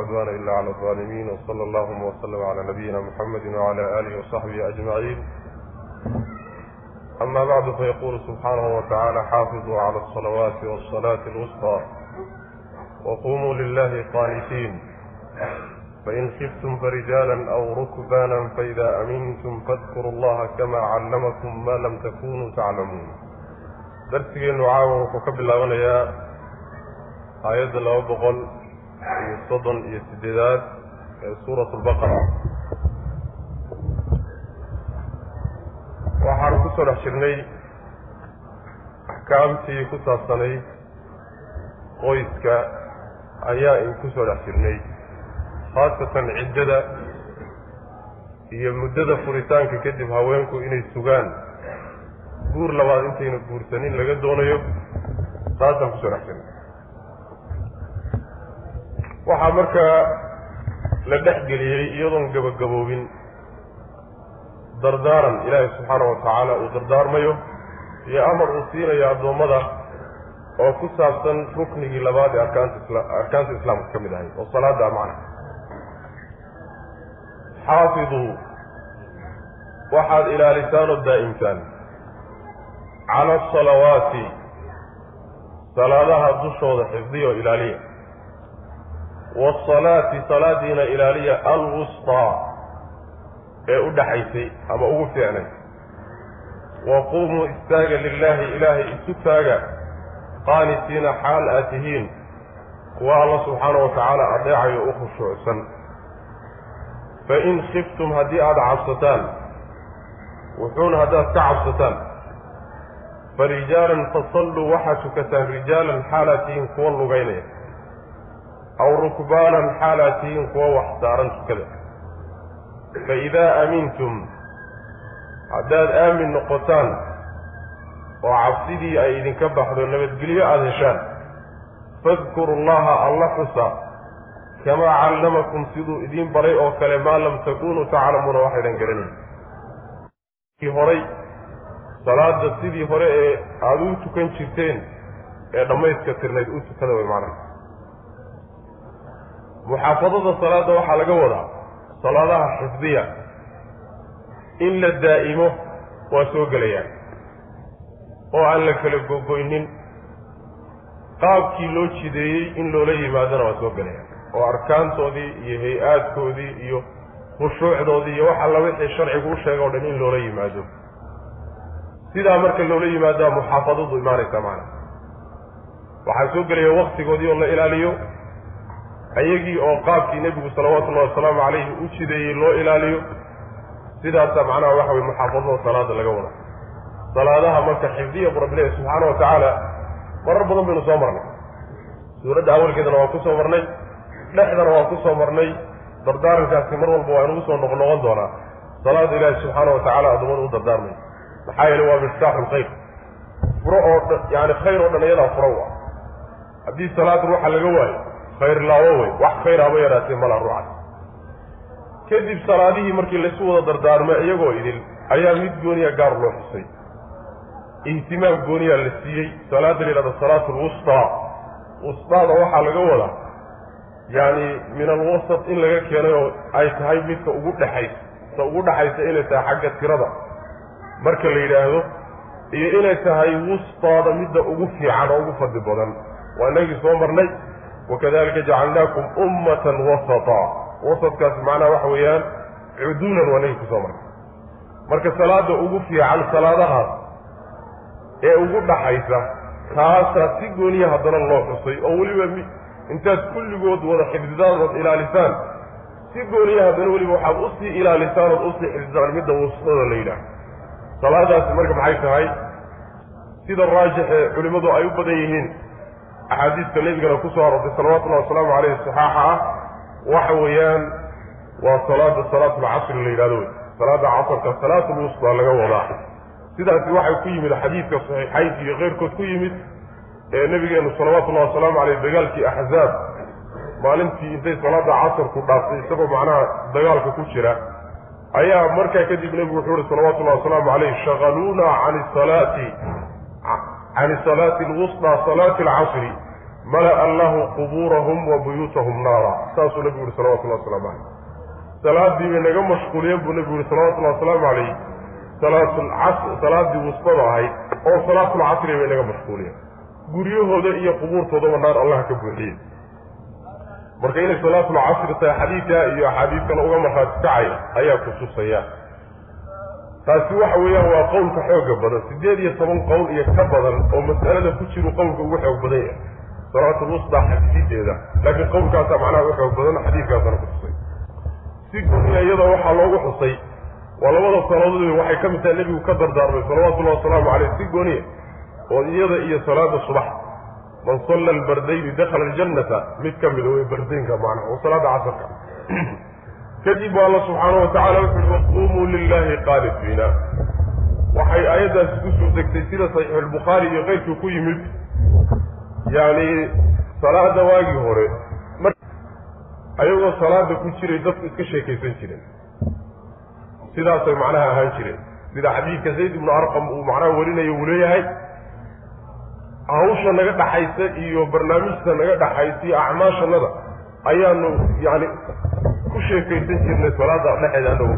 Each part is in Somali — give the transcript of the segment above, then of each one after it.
cudwaan ilaa cala alaalimiin wsala allahuma waslama calaa nabiyina muxamedi wacala aalihi wasaxbihi ajmaciin ama bacdu fayaquulu subxaanahu watacaala xaafiduu cala alsalawaati walsalaati alwusqa waqumuu lilahi qaanitiin fain kiftum farijaala aw rukbaana faida amintum fadkuru allaha kamaa callamakum ma lam takunuu taclamuun darsigeennu caawa wuxuu ka bilaabanayaa aayadda laba boqol iyo soddon iyo sideedaad ee suurat lbaqara. Waxaanu ku soo dhex jirnay axkaamtii ku saabsanayd qoyska ayaa in ku soo dhex jirnay khaasatan ciddada iyo muddada furitaanka kadib haweenku inay sugaan. Guur labaad intayna guursanin laga doonayo taasaan ku soo dhex jirnay waxaa markaa la dhex geliyey iyadoon gabagaboobin dardaaran ilaahay subxaana wa tacaala uu dardaarmayo iyo amar uu siinayo addoommada oo ku saabsan ruknigii labaad ee arkaanta arkaanta islaamka ka mid ahay oo salaada macna xaafiduu waxaad ilaalisaan oo daa'imtaan. Cala asalawaati salaadaha dushooda xifdiya oo ilaaliya waasalaati salaadiina ilaaliya alwustaa ee u dhaxaysay ama ugu fiicnay wa quumuu istaaga lilaahi ilaahay isu taaga qaanisiina xaal aad tihiin kuwa alla subxaana wa tacaala adeecayo u khushuucsan fain khiftum haddii aada cabsataan wuxuuna haddaad ka cabsataan farijaalan fasalluu waxaad tukataan rijaalan xaalaad tihiin kuwa lugaynaya aw rukbaanan xaalaad tihiin kuwa wax saaran tukada faidaa aamintum haddaad aamin noqotaan oo cabsidii ay idinka baxdo nabadgelyo aada heshaan fadkuru llaha alla xusa kamaa callamakum siduu idiin baray oo kale maa lam takunuu taclamuuna waxaydan garanayn horay salaada sidii hore ee aada u tukan jirteen ee dhammayska tirnayd u tukada way macnaha muxaafadada salaada waxaa laga wadaa salaadaha xifdiya. In la daa'imo waa soo gelayaan oo aan la kala gogoynin. Qaabkii loo jideeyey in loola yimaadona waa soo gelayaan oo arkaantoodii iyo hay'aadkoodii iyo khushuucdoodii iyo wax alla wixii sharcigu u sheega o dhan in loola yimaado. Sidaa marka loola yimaadaa muxaafadadu imaanaysaa macna waxaa soo gelaya waktigoodii oo la ilaaliyo ayagii oo qaabkii nebigu salawaatullahi wasalaamu calayhi u jideeyey loo ilaaliyo sidaasaa macnaha waxa weye muxaafadada salaada laga wada. Salaadaha marka xifdiya leeyahy subxaana wa tacaala marar badan baynu soo marnay. Suuradda awalkeedana waa ku soo marnay dhexdana waa ku soo marnay dardaarankaasi mar walba waa inugu soo noqnoqon doonaa. Salaada ilaahi subxaana wa tacala addoommada u dardaarmay. Maxaa yeele waa miftaaxu lkhayr furo oo dhan yaani khayr oo dhan iyadaa furo ah haddii salaad ruuxa laga waayo khayr laawo wey wax khayr haba yaraatee mala ruuxas kadib salaadihii markii laysu wada dardaarmay iyagoo idil ayaa mid gooniya gaar loo xusay. Ihtimaam gooniyaa la siiyey salaada la yidhahdo salaatu lwustaa wustaada waxaa laga wadaa yacni min alwasat in laga keenay oo ay tahay midka ugu dhexaysa ta ugu dhexaysa inay tahay xagga tirada. Marka la yidhaahdo iyo inay tahay wustaada midda ugu fiican oo ugu fadli badan. Waa inagii soo marnay wakadalika jacalnaakum ummatan wasata wasadkaasi macnaha waxa weeyaan cuduulan waa inagii ku soo marnay marka salaada ugu fiican salaadahaas ee ugu dhaxaysa taasaa si gooniya haddana loo xusay oo weliba mi intaad kulligood wada xifdidaan ood ilaalisaan si gooniya haddana weliba waxaad u sii ilaalisaan ood u sii xifdidaan midda wustada la yidhaah salaadaasi marka maxay tahay sida raajixe culimmadu ay u badan yihiin axaadiista nebigana ku soo aroortay salawatullahi wasalaamu caleyhi saxaaxa ah waxa weeyaan waa salaada salaatu lcasri la yidhahdo wey salaada casarka salaatu lwustaa laga wadaa. Sidaasi waxay ku yimid xadiidka saxiixaynka iyo keyrkood ku yimid ee nebigeenu salawaatullahi wasalaamu caleyh dagaalkii axzaab maalintii intay salaada casarku dhaaftay isagoo macnaha dagaalka ku jira ayaa markaa kadib nebigu wuxuu uhi salawatullahi wasalaamu caleyh shaqaluuna can salaati can salaati alwusطى salaati alcasri mala'a allahu qubuurahum wa buyuutahum naara saasuu nabigu yihi salawatullahi wasalaamu calayh salaadii bay naga mashquuliyeen buu nabigu yihi salawatullahi wasalaamu calayh salaatulcas salaadii wusbada ahayd oo salaatulcasri bay naga mashquuliyeen guryahooda iyo qubuurtoodaba naar allah ka buuxiyey marka inay salaatulcasri tahay xadiidka iyo axaadiis kale uga markhaati ayaa kutusaya taasi waxa weeyaan waa qowlka xooga badan siddeed iyo toban qowl iyo ka badan oo mas'alada ku jiru qowlka ugu xoog badan yahay. Salaatulwusda xadiideeda laakiin qowlkaasaa macnaha u xoog badan xadiidkaasana kutusay si gooniya iyada waxaa loogu xusay waa labada salaadood waxay ka mid tahay nebigu ka dardaarmay salawatullahi wasalaamu caleyh si gooniya oo iyada iyo salaada subax. Man salla albardayni dakhala aljannata mid ka mida wey bardaynka macnaha oo salaada casarka kadib alla subxaana wa tacala wuxuui waquumuu lilahi qaanifiina waxay aayaddaasi ku soo degtay sida saxiixulbukhaari iyo keyrkii ku yimid. Yacni salaada waagii hore ayagoo salaada ku jiray dadku iska sheekaysan jireen. Sidaasay macnaha ahaan jireen. Sida xadiidka zayd ibnu arqam uu macnaha warinayo uu leeyahay hawsha naga dhaxaysa iyo barnaamijta naga dhaxaysa iyo acmaashanada ayaanu yani ku sheekaysan jirnay salaada dhexeeda anagoo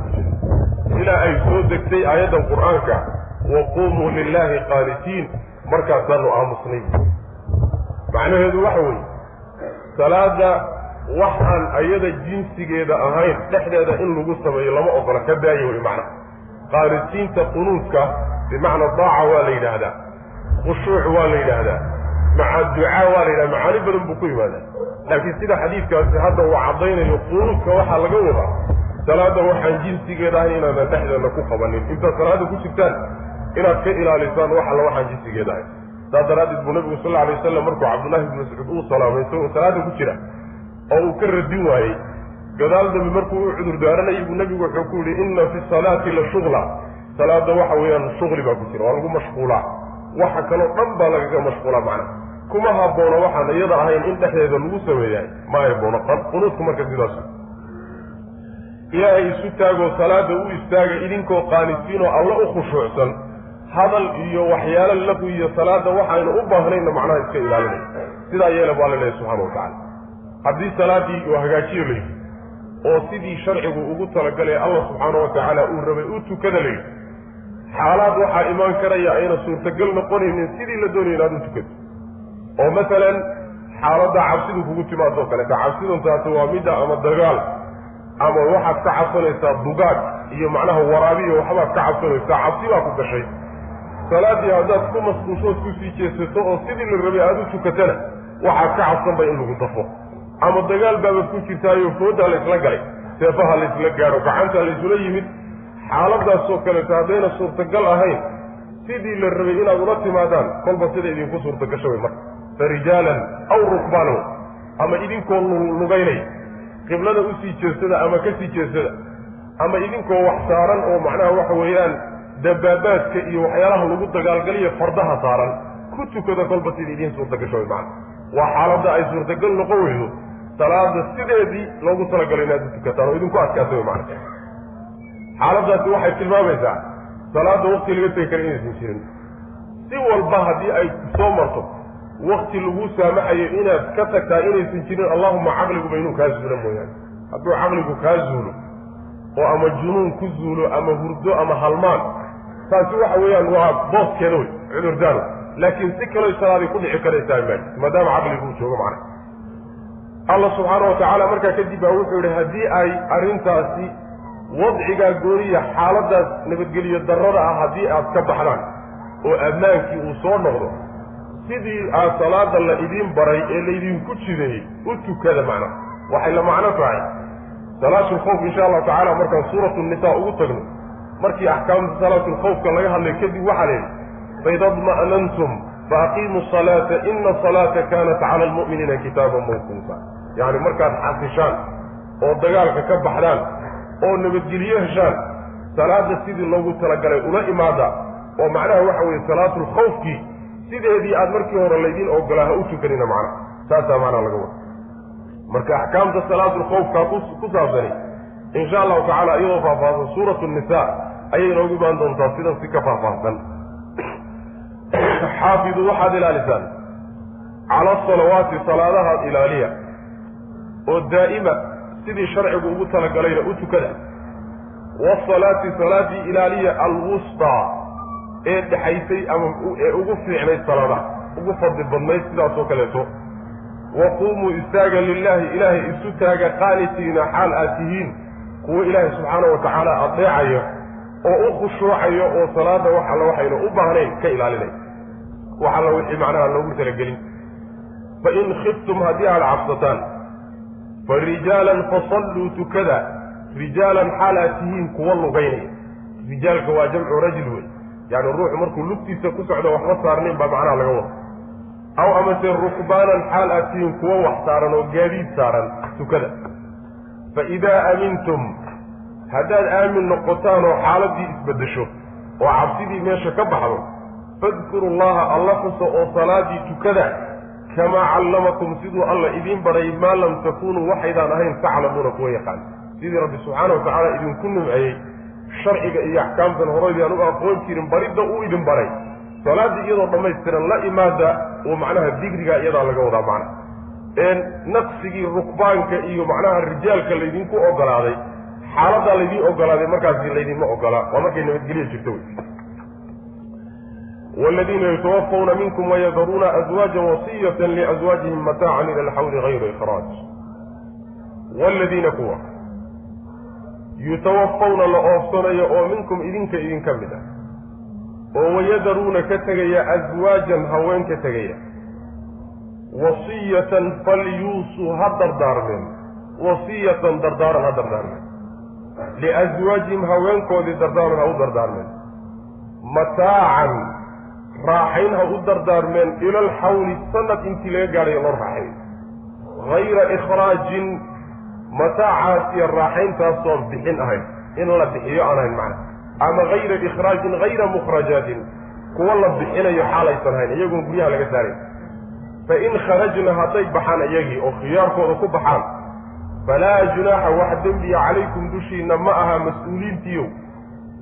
ku ilaa ay soo degtay aayaddan qur'aanka waquumuu lilahi qaanitiin markaasaanu aamusnay. Macnaheedu waxa weeye salaada waxaan ayada jinsigeeda ahayn dhexdeeda in lagu sameeyo lama ogola ka daayo wey macna qaanitiinta qunuudka bimacna daaca waa la yidhaahdaa khushuuc waa la yidhaahdaa maca ducaa waa la yidhahda macaani badan buu ku yimaadaa. Laakiin sida xadiidkaasi hadda uu caddaynayo qunuudka waxaa laga wadaa. Salaada waxaan jinsigeeda ahayn inaadan dhexdeeda ku qabanin. Intaad salaada ku jirtaan inaad ka ilaalisaan wax alla waxaan jinsigeeda ahayn saas daraaddeed buu nabigu sal alay wasalam markuu cabdullahi ibnu mascuud uu salaamay isagoo salaada ku jira oo uu ka radin waayey. Gadaal dambe markuu u cudur daaranayay buu nabigu wuxuu ku yidhi inna fi salaati la shugla salaada waxa weeyaan shugli baa ku jira waa lagu mashquulaa waxa kaloo dhan baa lagaga mashquulaa macna. Kuma haboono waxaan iyada ahayn in dhexdeeda lagu sameeyahay ma haboono qunuudku marka sidaas. Ilaahay isu taagoo salaada u istaaga idinkoo qaanisiinoo alla u khushuucsan hadal iyo waxyaalo lagu iyo salaada waxaynu u baahnayna macnaha iska ilaalinay. Sidaa yeela baa la leehay subxana wa tacala haddii salaadii uu hagaajiyo layidhi oo sidii sharcigu ugu talagalay allah subxaana wa tacaala uu rabay u tukada layidhi xaalaad waxaa imaan karaya ayna suurtagal noqonaynin sidii la doonaya inaad u tukato oo masalan xaaladda cabsidu kugu timaadoo kaleeta cabsiduntaasi waa midda ama dagaal ama waxaad ka cabsanaysaa dugaag iyo macnaha waraabiyo waxbaad ka cabsanaysaa cabsi baa ku gashay salaadii haddaad ku masquushood ku sii jeesato oo sidii la rabay aada u tukatana waxaad ka cabsanba in lagu dafo. Ama dagaal baabaad ku jirtaayo fooddaa laysla galay seefaha laysla gaadho gacantaa laysula yimid xaaladaasoo kaleeto haddayna suurtagal ahayn sidii la rabay inaad ula timaadaan kolba sida idinku suurtagasho way marka. Fa rijaalan aw rukbaanan ama idinkoo lugaynay qiblada u sii jeesada ama ka sii jeesada ama idinkoo wax saaran oo macnaha waxa weeyaan dabaabaadka iyo waxyaalaha lagu dagaalgaliyo fardaha saaran ku tukada kolba sida idiin suurtagasho way macna. Waa xaaladda ay suurtagal noqon weydo salaada sideedii loogu talagalay inaad u tukataan oo idinku adkaata way macna xaaladaasi waxay tilmaamaysaa salaada wakti laga tegi kara inaysan jirin si walba haddii ay soo marto wakti lagu saamaxayo inaad ka tagtaa inaysan jirin allahuma caqliguba inuu kaa zuulo mooyaane. Hadduu caqligu kaa zuulo oo ama junuun ku zuulo ama hurdo ama halmaan taasi waxa weeyaan waa booskeeda wey cudurdaano laakiin si kaloo salaaday ku dhici karaysaa ma maadaama caqligu uu joogo macna. Allah subxaana wa tacaala markaa kadib baa wuxuu yihi haddii ay arrintaasi wadcigaa gooniya xaaladaas nabadgeliyo darrada ah haddii aad ka baxdaan oo ammaankii uu soo noqdo sidii aad salaada la idiin baray ee laydinku jideeyey u tukada macna waxay la macno tahay. Salaatulkhawf insha allahu tacala markaan suuratu nisaa ugu tagno markii axkaamta salaatulkhawfka laga hadlay kadib waxaa la yidhi faida dma'nantum faaqiimu salaata ina salaata kanat cala almu'miniina kitaaban mawquuta. Yacni markaad xasishaan oo dagaalka ka baxdaan oo nabadgelyo heshaan salaada sidii loogu talagalay ula imaada oo macnaha waxa weeye salaatulkhawfkii sideedii aad markii hore laydiin ogolaa ha u tukanina macnaha saasaa macnaha laga wada marka axkaamta salaatulkhawfkaa ku saabsani insha allahu tacala iyadoo faahfaahsan suuratu nisa ayay inoogu imaan doontaa sidan si ka faahfaahsan. Xaafidu waxaad ilaalisaan cala asalawaati salaadaha ilaaliya oo daa'ima sidii sharcigu ugu talagalayna u tukada wasalaati salaadii ilaaliya alwustaa ee dhexaysay ama ee ugu fiicnayd salaadaha ugu fadli badnayd sidaas oo kaleeto. Wa quumuu istaaga lilaahi ilaahay isu taaga qaanitiina xaal aad tihiin kuwo ilaahay subxaana wa tacaala adeecaya oo u khushuucayo oo salaada wax alla waxayna u baahnayn ka ilaalinay. Wax alla wixii macnaha loogu talagelin. Fa in khiftum haddii aad cabsataan fa rijaalan fasalluu tukada rijaalan xaal aad tihiin kuwa lugaynaya rijaalka waa jamcu rajul wey yani ruuxu markuu lugtiisa ku socdo waxba saarnayn baa macnaha laga wada aw amase rukbaanan xaal aad tihiin kuwo wax saaran oo gaadiid saaran tukada fa idaa aamintum haddaad aamin noqotaan oo xaaladii isbeddesho oo cabsidii meesha ka baxdo fadkuru llaha alla xusa oo salaadii tukada kamaa callamakum siduu alla idiin baray maa lam takunuu waxaydaan ahayn taclamuuna kuwa yaqaan sidii rabbi subxaana wa tacaala idinku nimceeyey sharciga iyo axkaamtan horeydaan u aqoon jirin baridda uu idin baray salaaddii iyadoo dhammaystiran la imaada oo macnaha digrigaa iyadaa laga wadaa macna naqsigii rukbaanka iyo macnaha rijaalka laydinku ogolaaday xaaladaa laydiin ogolaaday markaasi laydinma ogolaa waa markay nabadgelya jirto wey wladiina yatawafawna minkum wayadaruuna azwaaja wasiyata liazwaajihim mataacan ila alxawli gayra ikhraaj wladiina kuwa yutawafawna la oofsanayo oo minkum idinka idinka mid ah oo wayadaruuna ka tegaya aswaajan haween ka tegaya wasiyatan falyuusuu ha dardaarmeen wasiyatan dardaaran ha dardaarmeen liaswaajihim haweenkoodii dardaaran ha u dardaarmeen mataacan raaxayn ha u dardaarmeen ila alxawli sanad intii laga gaadhayo loo raaxayn hayra ikhraajin mataacaas iyo raaxayntaasooon bixin ahayn. In la bixiyo aan ahayn macna. Ama hayra ikhraajin hayra mukhrajaatin. Kuwa la bixinayo xaalaysan ahayn iyagoon guryaha laga saaray fa in kharajna hadday baxaan iyagii oo khiyaarkooda ku baxaan falaa junaaxa wax dembiya calaykum dushiinna ma aha mas'uuliintiiyow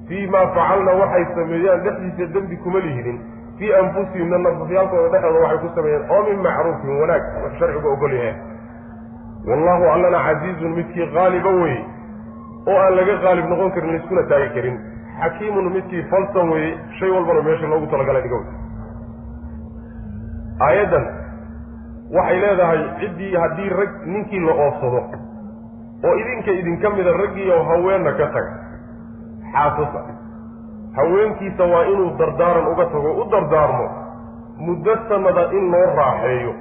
fii maa facalna waxay sameeyaan dhexdiisa dembi kuma lihidin fii anfusihinna nafafyaalkooda dhexdooda waxay ku sameeyeen oo min macruufin wanaag wax sharcigu ogol yahay. Wallahu allana casiizun midkii qaaliba weye oo aan laga qaalib noqon karin laiskuna taagi karin. Xakiimun midkii falsan weye shay walbana meesha loogu talagalay dhigo aayaddan waxay leedahay ciddii haddii rag ninkii la oofsado oo idinka idinka mida raggiioo haweenna ka taga. Xaasasa haweenkiisa waa inuu dardaaran uga tago u dardaarmo muddo sanada in loo raaxeeyo.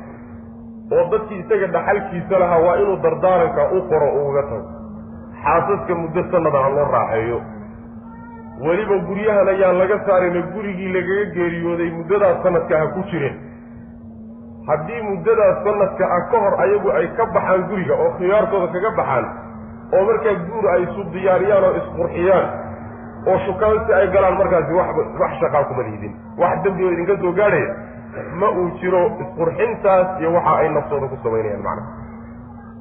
Oo dadkii isaga dhaxalkiisa lahaa waa inuu dardaaranka u qoro uga tago. Xaasaska muddo sanada ha loo raaxeeyo. Weliba guryahan ayaan laga saarayna gurigii lagaga geeriyooday muddadaas sanadka ha ku jireen haddii muddadaas sanadka ah ka hor ayagu ay ka baxaan guriga oo khiyaarkooda kaga baxaan oo markaa guur ay isu diyaariyaan oo isqurxiyaan oo shukaansi ay galaan markaasi wax shaqaa kuma liidin. Wax dembi oo idinka soo gaadhaya ma uu jiro isqurxintaas iyo waxa ay naftooda ku samaynayaan macnaha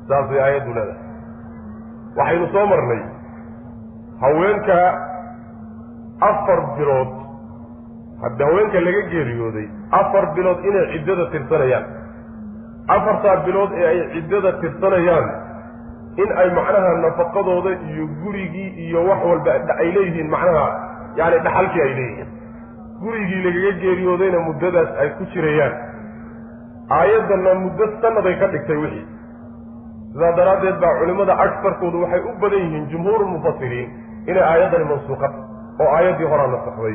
saasay aayaddu leedahay. Waxaynu soo marnay haweenka afar bilood haddi haweenka laga geeriyooday afar bilood inay ciddada tirsanayaan. Afartaa bilood ee ay ciddada tirsanayaan in ay macnaha nafaqadooda iyo gurigii iyo wax walba ay leeyihiin macnaha yaani dhaxalkii ay leeyihiin. Gurigii lagaga geeriyoodayna muddadaas ay ku jirayaan. Aayaddanna muddo sannaday ka dhigtay wixii. Sidaa daraaddeed baa culimmada agsarkoodu waxay u badan yihiin jumhuurulmufasiriin inay aayaddani mansuuqad oo aayaddii horaa nasakday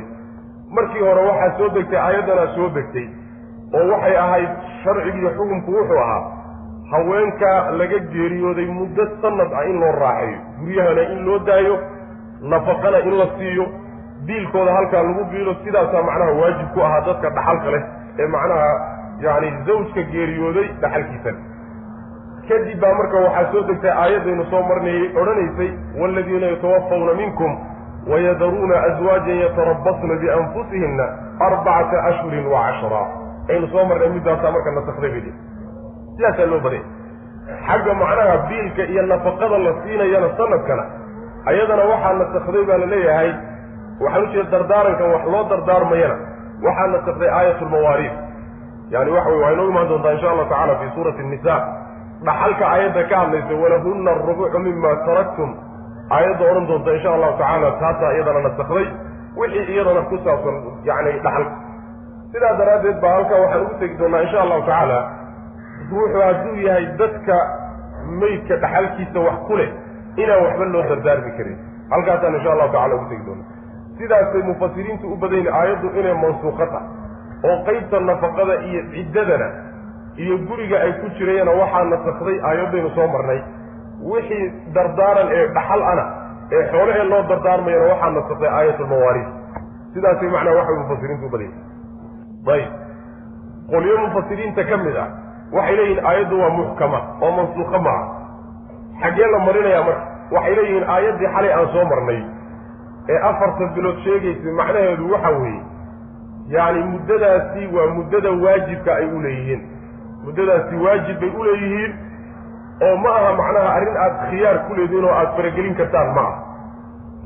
markii hore waxaa soo degtay aayaddanaa soo degtay oo waxay ahayd sharcigiiyo xukunku wuxuu ahaa haweenka laga geeriyooday muddo sanad ah in loo raaxeeyo. Guryahana in loo daayo nafaqana in la siiyo diilkooda halkaa lagu biilo sidaasaa macnaha waajib ku ahaa dadka dhaxalka leh ee macnaha yacni zawjka geeriyooday dhaxalkiisan kadib baa marka waxaa soo degtay aayaddaynu soo marnayay odhanaysay waaladiina yatawafawna minkum wayadaruuna aswaajan yatarabasna bianfusihinna arbacata ashhurin wa cashra. Aynu soo marnay middaasaa marka nasakday bay sidaasaa loo baday xagga macnaha biilka iyo nafaqada la siinayana sanadkana ayadana waxaa nasakday baa la leeyahay. Waxaan u jeeda dardaarankan wax loo dardaarmayana waxaa nasakday aayatulmawaariid yani waxa wey waa inoo imaan doontaa insha allahu tacala fi suurati nisa dhaxalka aayadda ka hadlaysa walahuna arubucu mima taraktum. Aayadda odhan doonta insha allahu tacaala taasaa iyadana nasakday wixii iyadana ku saabsan yani dhaxalka. Sidaa daraaddeed baa halkaa waxaan ugu tegi doonaa insha allahu tacaala ruuxu hadduu yahay dadka meydka dhaxalkiisa wax ku leh inaan waxba loo dardaarmi karin. Halkaasaan insha allahu tacala ugu tegi doona sidaasay mufasiriintu u badayn aayaddu inay mansuuqa tahay oo qeybta nafaqada iyo ciddadana iyo guriga ay ku jirayana waxaa nasakday aayaddaynu soo marnay. Wixii dardaaran ee dhaxal ana ee xoolahee loo dardaarmayana waxaa nasakday aayatulmawaariis sidaasay macnaa waxay mufasiriintu u badayay ayib. Qolyo mufasiriinta ka mid ah waxay leeyihiin aayaddu waa muxkama oo mansuuqa maaha xaggee la marinayaa marka waxay leeyihiin aayaddii xalay aan soo marnay. Ee afartan bilood sheegaysay macnaheedu waxa weeye yacni muddadaasi waa muddada waajibka ay u leeyihiin. Muddadaasi waajib bay u leeyihiin oo ma aha macnaha arrin aad khiyaar ku leediin oo aada faragelin kartaan ma aha.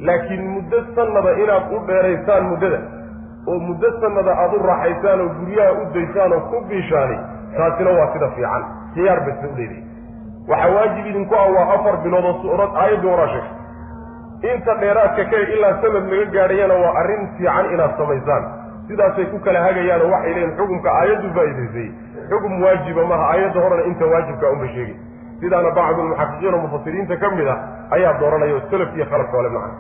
Laakiin muddo sanada inaad u dheeraysaan muddada oo muddo sanada aada u raaxaysaan oo guryaha u daysaan oo ku biishaani taasina waa sida fiican. Khiyaar bay sida u leedihin waxaa waajib idinku ah waa afar bilood oo suurad aayaddii horaa sheegtay inta dheeraadka ka ilaa sanad laga gaadhayana waa arrin fiican inaad samaysaan. Sidaasay ku kala hagayaan waxay leeyihiin xukumka aayaddu faa'idaysay xukum waajiba maaha aayadda horena inta waajibka unbay sheegay sidaana bacdulmuxaqiqiin oo mufasiriinta ka mid ah ayaa dooranaya oo salaf iyo khalafka ole macna.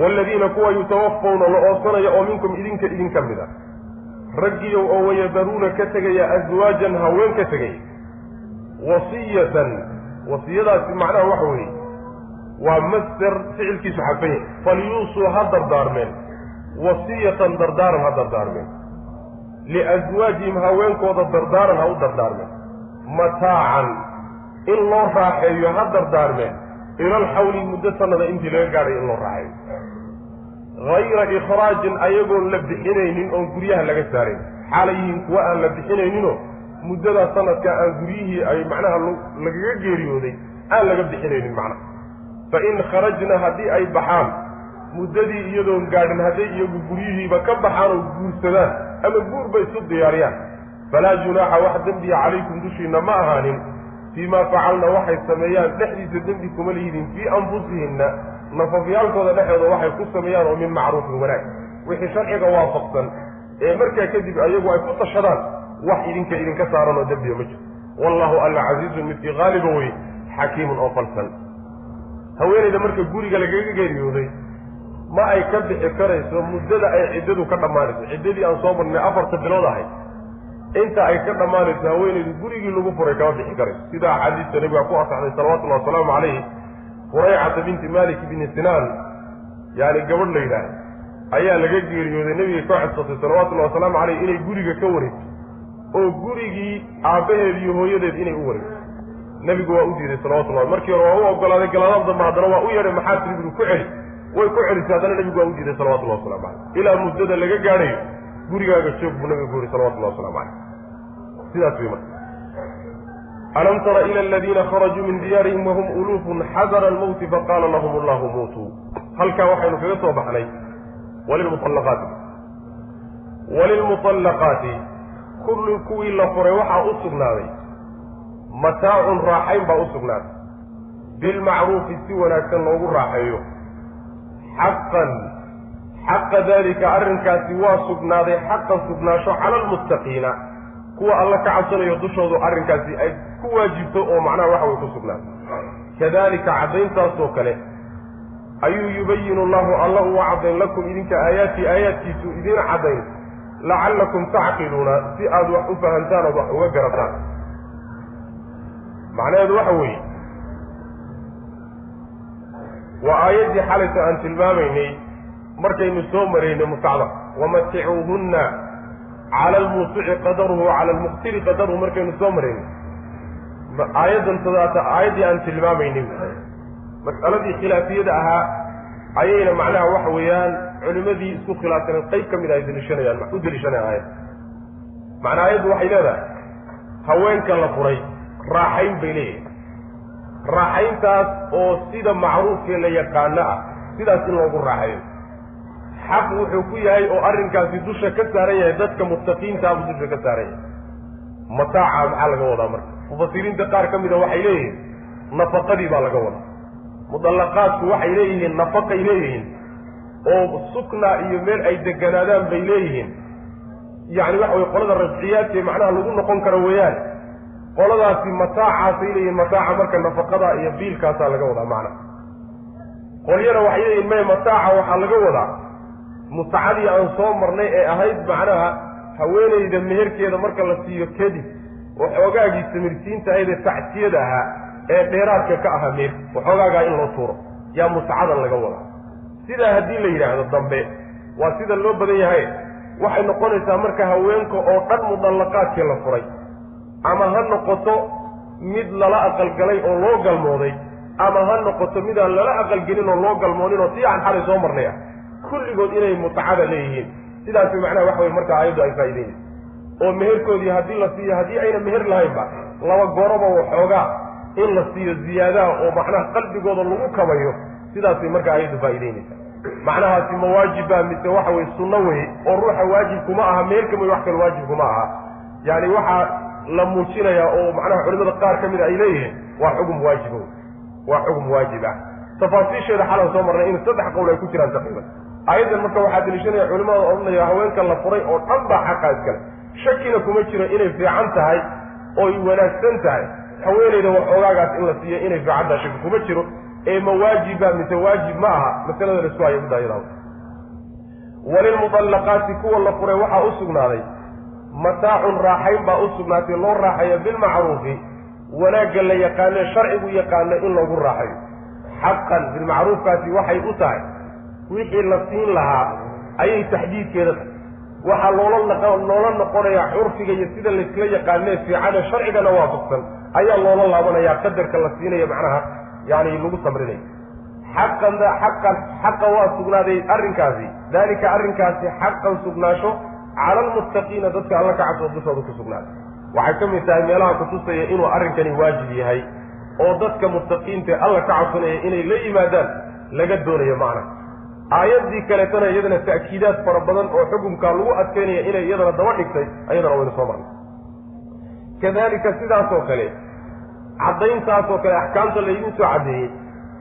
Waaladiina kuwa yutawafawna la oobsanaya oo minkum idinka idinka mid a raggiyow oo wayadaruuna ka tegaya aswaajan haween ka tegaya wasiyatan wasiyadaasi macnaha waxa weeye waa master ficilkiisu xadfan yahay. Falyuusuu ha dardaarmeen. Wasiyatan dardaaran ha dardaarmeen. Liaswaajihim haweenkooda dardaaran ha u dardaarmeen. Mataacan in loo raaxeeyo ha dardaarmeen. Ilalxawli muddo sanada intii laga gaadhay in loo raaxeeyo hayra ikhraajin ayagoon la bixinaynin oon guryaha laga saarayn xaalay yihiin kuwa aan la bixinayninoo muddadaa sanadka aan guryihii ay macnaha lagaga geeriyooday aan laga bixinaynin macnaha fa in kharajna haddii ay baxaan muddadii iyadoon gaadhin hadday iyagu guryihiiba ka baxaan oo guursadaan ama guurba isu diyaariyaan falaa junaaxa wax dembiya calaykum dushiinna ma ahaanin fii maa facalna waxay sameeyaan dhexdiisa dembi kuma lihidin fii anfusihinna nafafyaalkooda dhexdooda waxay ku sameeyaan oo min macruufin wanaag. Wixii sharciga waafaqsan ee markaa kadib ayagu ay ku tashadaan wax idinka idinka saaran oo dembiya ma jiro wallahu alla casiizun midkii qaaliba wey xakiimun oo falsan haweenayda marka guriga lagaga geeriyooday ma ay ka bixi karayso muddada ay ciddadu ka dhammaanayso. Ciddadii aan soo marnay afarta bilood ahay inta ay ka dhammaanayso haweenaydu gurigii lagu furay kama bixi karayso. Sida axaadiista nabiga ku asaxday salawatullahi wasalaamu calayh quraycata binti malik bni sinaan yaani gabadh la yidhaah ayaa laga geeriyooday nebiga ka xisatay salawatullahi wasalaamu caleyh inay guriga ka wareegto oo gurigii aabbaheed iyo hooyadeed inay u wareegto. Nebigu waa u diiday salawatullahi markii hore waa u ogolaaday galaadaad dambe haddana waa u yeedhay maxaa tiri buu ku celi way ku celisay haddana nebigu waa u diiday salawatullahi waslamu caleyh ilaa muddada laga gaadhayo gurigaaga joog buu nabigu ku yihi salawatullahi waslamu caleyh sidaas wey marka alam tara ila aladiina kharajuu min diyaarihim wahum uluufun xadara almowti faqaala lahum allahu muutuu halkaa waxaynu kaga soo baxnay walilmuallaqaati walilmuallaqaati kulli kuwii la furay waxaa u sugnaaday mataacun raaxayn baa u sugnaaday bilmacruufi si wanaagsan loogu raaxeeyo xaqan xaqa daalika arrinkaasi waa sugnaaday xaqan sugnaasho cala almuttaqiina kuwa alla ka cabsanayo dushoodu arrinkaasi ay ku waajibto oo macnaha waxa way ku sugnaaday kadalika caddayntaasoo kale ayuu yubayinu llahu alla uga caddayn lakum idinka aayaatii aayaadkiisu idiin caddayn lacallakum tacqiluuna si aada wax u fahamtaan ood wax uga garataan. Macnaheedu waxa weeye waa aayaddii xalayta aan tilmaamaynay markaynu soo maraynay mutacda wamaticuuhunna cala almuusici qadaruhu cala almuqtiri qadaruhu markaynu soo maraynay aayaddan tadaata aayaddii aan tilmaamaynay mas'aladii khilaafiyada ahaa ayayna macnaha waxa weeyaan culimadii isku khilaafsaneen qayb ka mid a ay deliishanayaan u deliishanayaan aayadda macnaa aayaddu waxay leedahay haweenka la furay raaxayn bay leeyihiin raaxayntaas oo sida macruufkee la yaqaano ah sidaas in loogu raaxayo. Xaq wuxuu ku yahay oo arrinkaasi dusha ka saaran yahay dadka muttaqiintaabuu dusha ka saaran yahay mataaca maxaa laga wadaa marka? Mufasiriinta qaar ka mida waxay leeyihiin nafaqadii baa laga wadaa. Mudallaqaadku waxay leeyihiin nafaqay leeyihiin oo sukna iyo meel ay deganaadaan bay leeyihiin. Yacni waxa weye qolada rajciyaadka ee macnaha lagu noqon karo weeyaan qoladaasi mataacaasay leeyihiin mataaca marka nafaqada iyo biilkaasaa laga wadaa macnaha qolyana waxay leeyihiin may mataaca waxaa laga wadaa? Mutacadii aan soo marnay ee ahayd macnaha haweenayda meherkeeda marka la siiyo kadib waxoogaagii samirsiinta ahaydee tacsiyada ahaa ee dheeraadka ka ahaa meher waxoogaagaa in loo tuuro. Yaa mutacadan laga wadaa. Sidaa haddii la yidhaahdo dambe waa sida loo badan yahay. Waxay noqonaysaa marka haweenka oo dhan mudallaqaadkii la furay ama ha noqoto mid lala aqalgalay oo loo galmooday ama ha noqoto midaan lala aqalgelin oo loo galmoonin oo si aan xalay soo marnay ah. Kulligood inay mutacada leeyihiin sidaasi macnaha waxa weye marka aayaddu ay faa'idaynayso oo meherkoodii haddii la siiyo haddii ayna meher lahaynba laba goroba waxoogaa in la siiyo ziyaadaha oo macnaha qalbigooda lagu kabayo sidaasay marka aayaddu faa'idaynaysa macnahaasi ma waajibba mise waxa weye sunno weye oo ruuxa waajibkuma aha meherka mooy wax kale waajibkuma aha. yani waxaa la muujinayaa oo macnaha culimada qaar ka mida ay leeyihiin waa xugum waajibo waa xugum waajib ah. tafaasiisheeda xalan soo marnay in saddex qowl ay ku jiraan taqriiban aayaddan marka waxaa daliishanaya culimada odhanaya haweenka la furay oo dhan baa xaqaa iskale shakina kuma jiro inay fiican tahay ooy wanaagsan tahay. Haweenayda waxoogaagaas in la siiyo inay fiican tahay shaki kuma jiro. Ee ma waajiba mise waajib ma aha. Masalada la isku haya middaa iyada walilmudallaqaati kuwa la furay waxaa u sugnaaday. Mataacun raaxayn baa u sugnaatay loo raaxeeyo bilmacruufi wanaagga la yaqaane sharcigu yaqaano in loogu raaxayo. Xaqan bilmacruufkaasi waxay u tahay wixii la siin lahaa ayay taxdiidkeeda tahay waxaa loola loola noqonayaa curfiga iyo sida laysla yaqaanee fiicane sharcigana waafaqsan ayaa loola laabanayaa qadarka la siinayo macnaha yani lagu samrinayo xaqan xaqan xaqa waa sugnaaday arrinkaasi. Daalika arrinkaasi xaqan sugnaasho cala almuttaqiina dadka alla ka cabsoo dushooda ku sugnaaday waxay ka mid tahay meelaha kutusaya inuu arrinkani waajib yahay oo dadka muttaqiinta alla ka cabsanaya inay la yimaadaan laga doonayo macna aayaddii kaleetana iyadana ta'kiidaad fara badan oo xukumkaa lagu adkeynaya inay iyadana daba dhigtay ayadana waynu soo marnay. Kadalika sidaasoo kale caddayntaasoo kale axkaamta laydin soo caddeeyey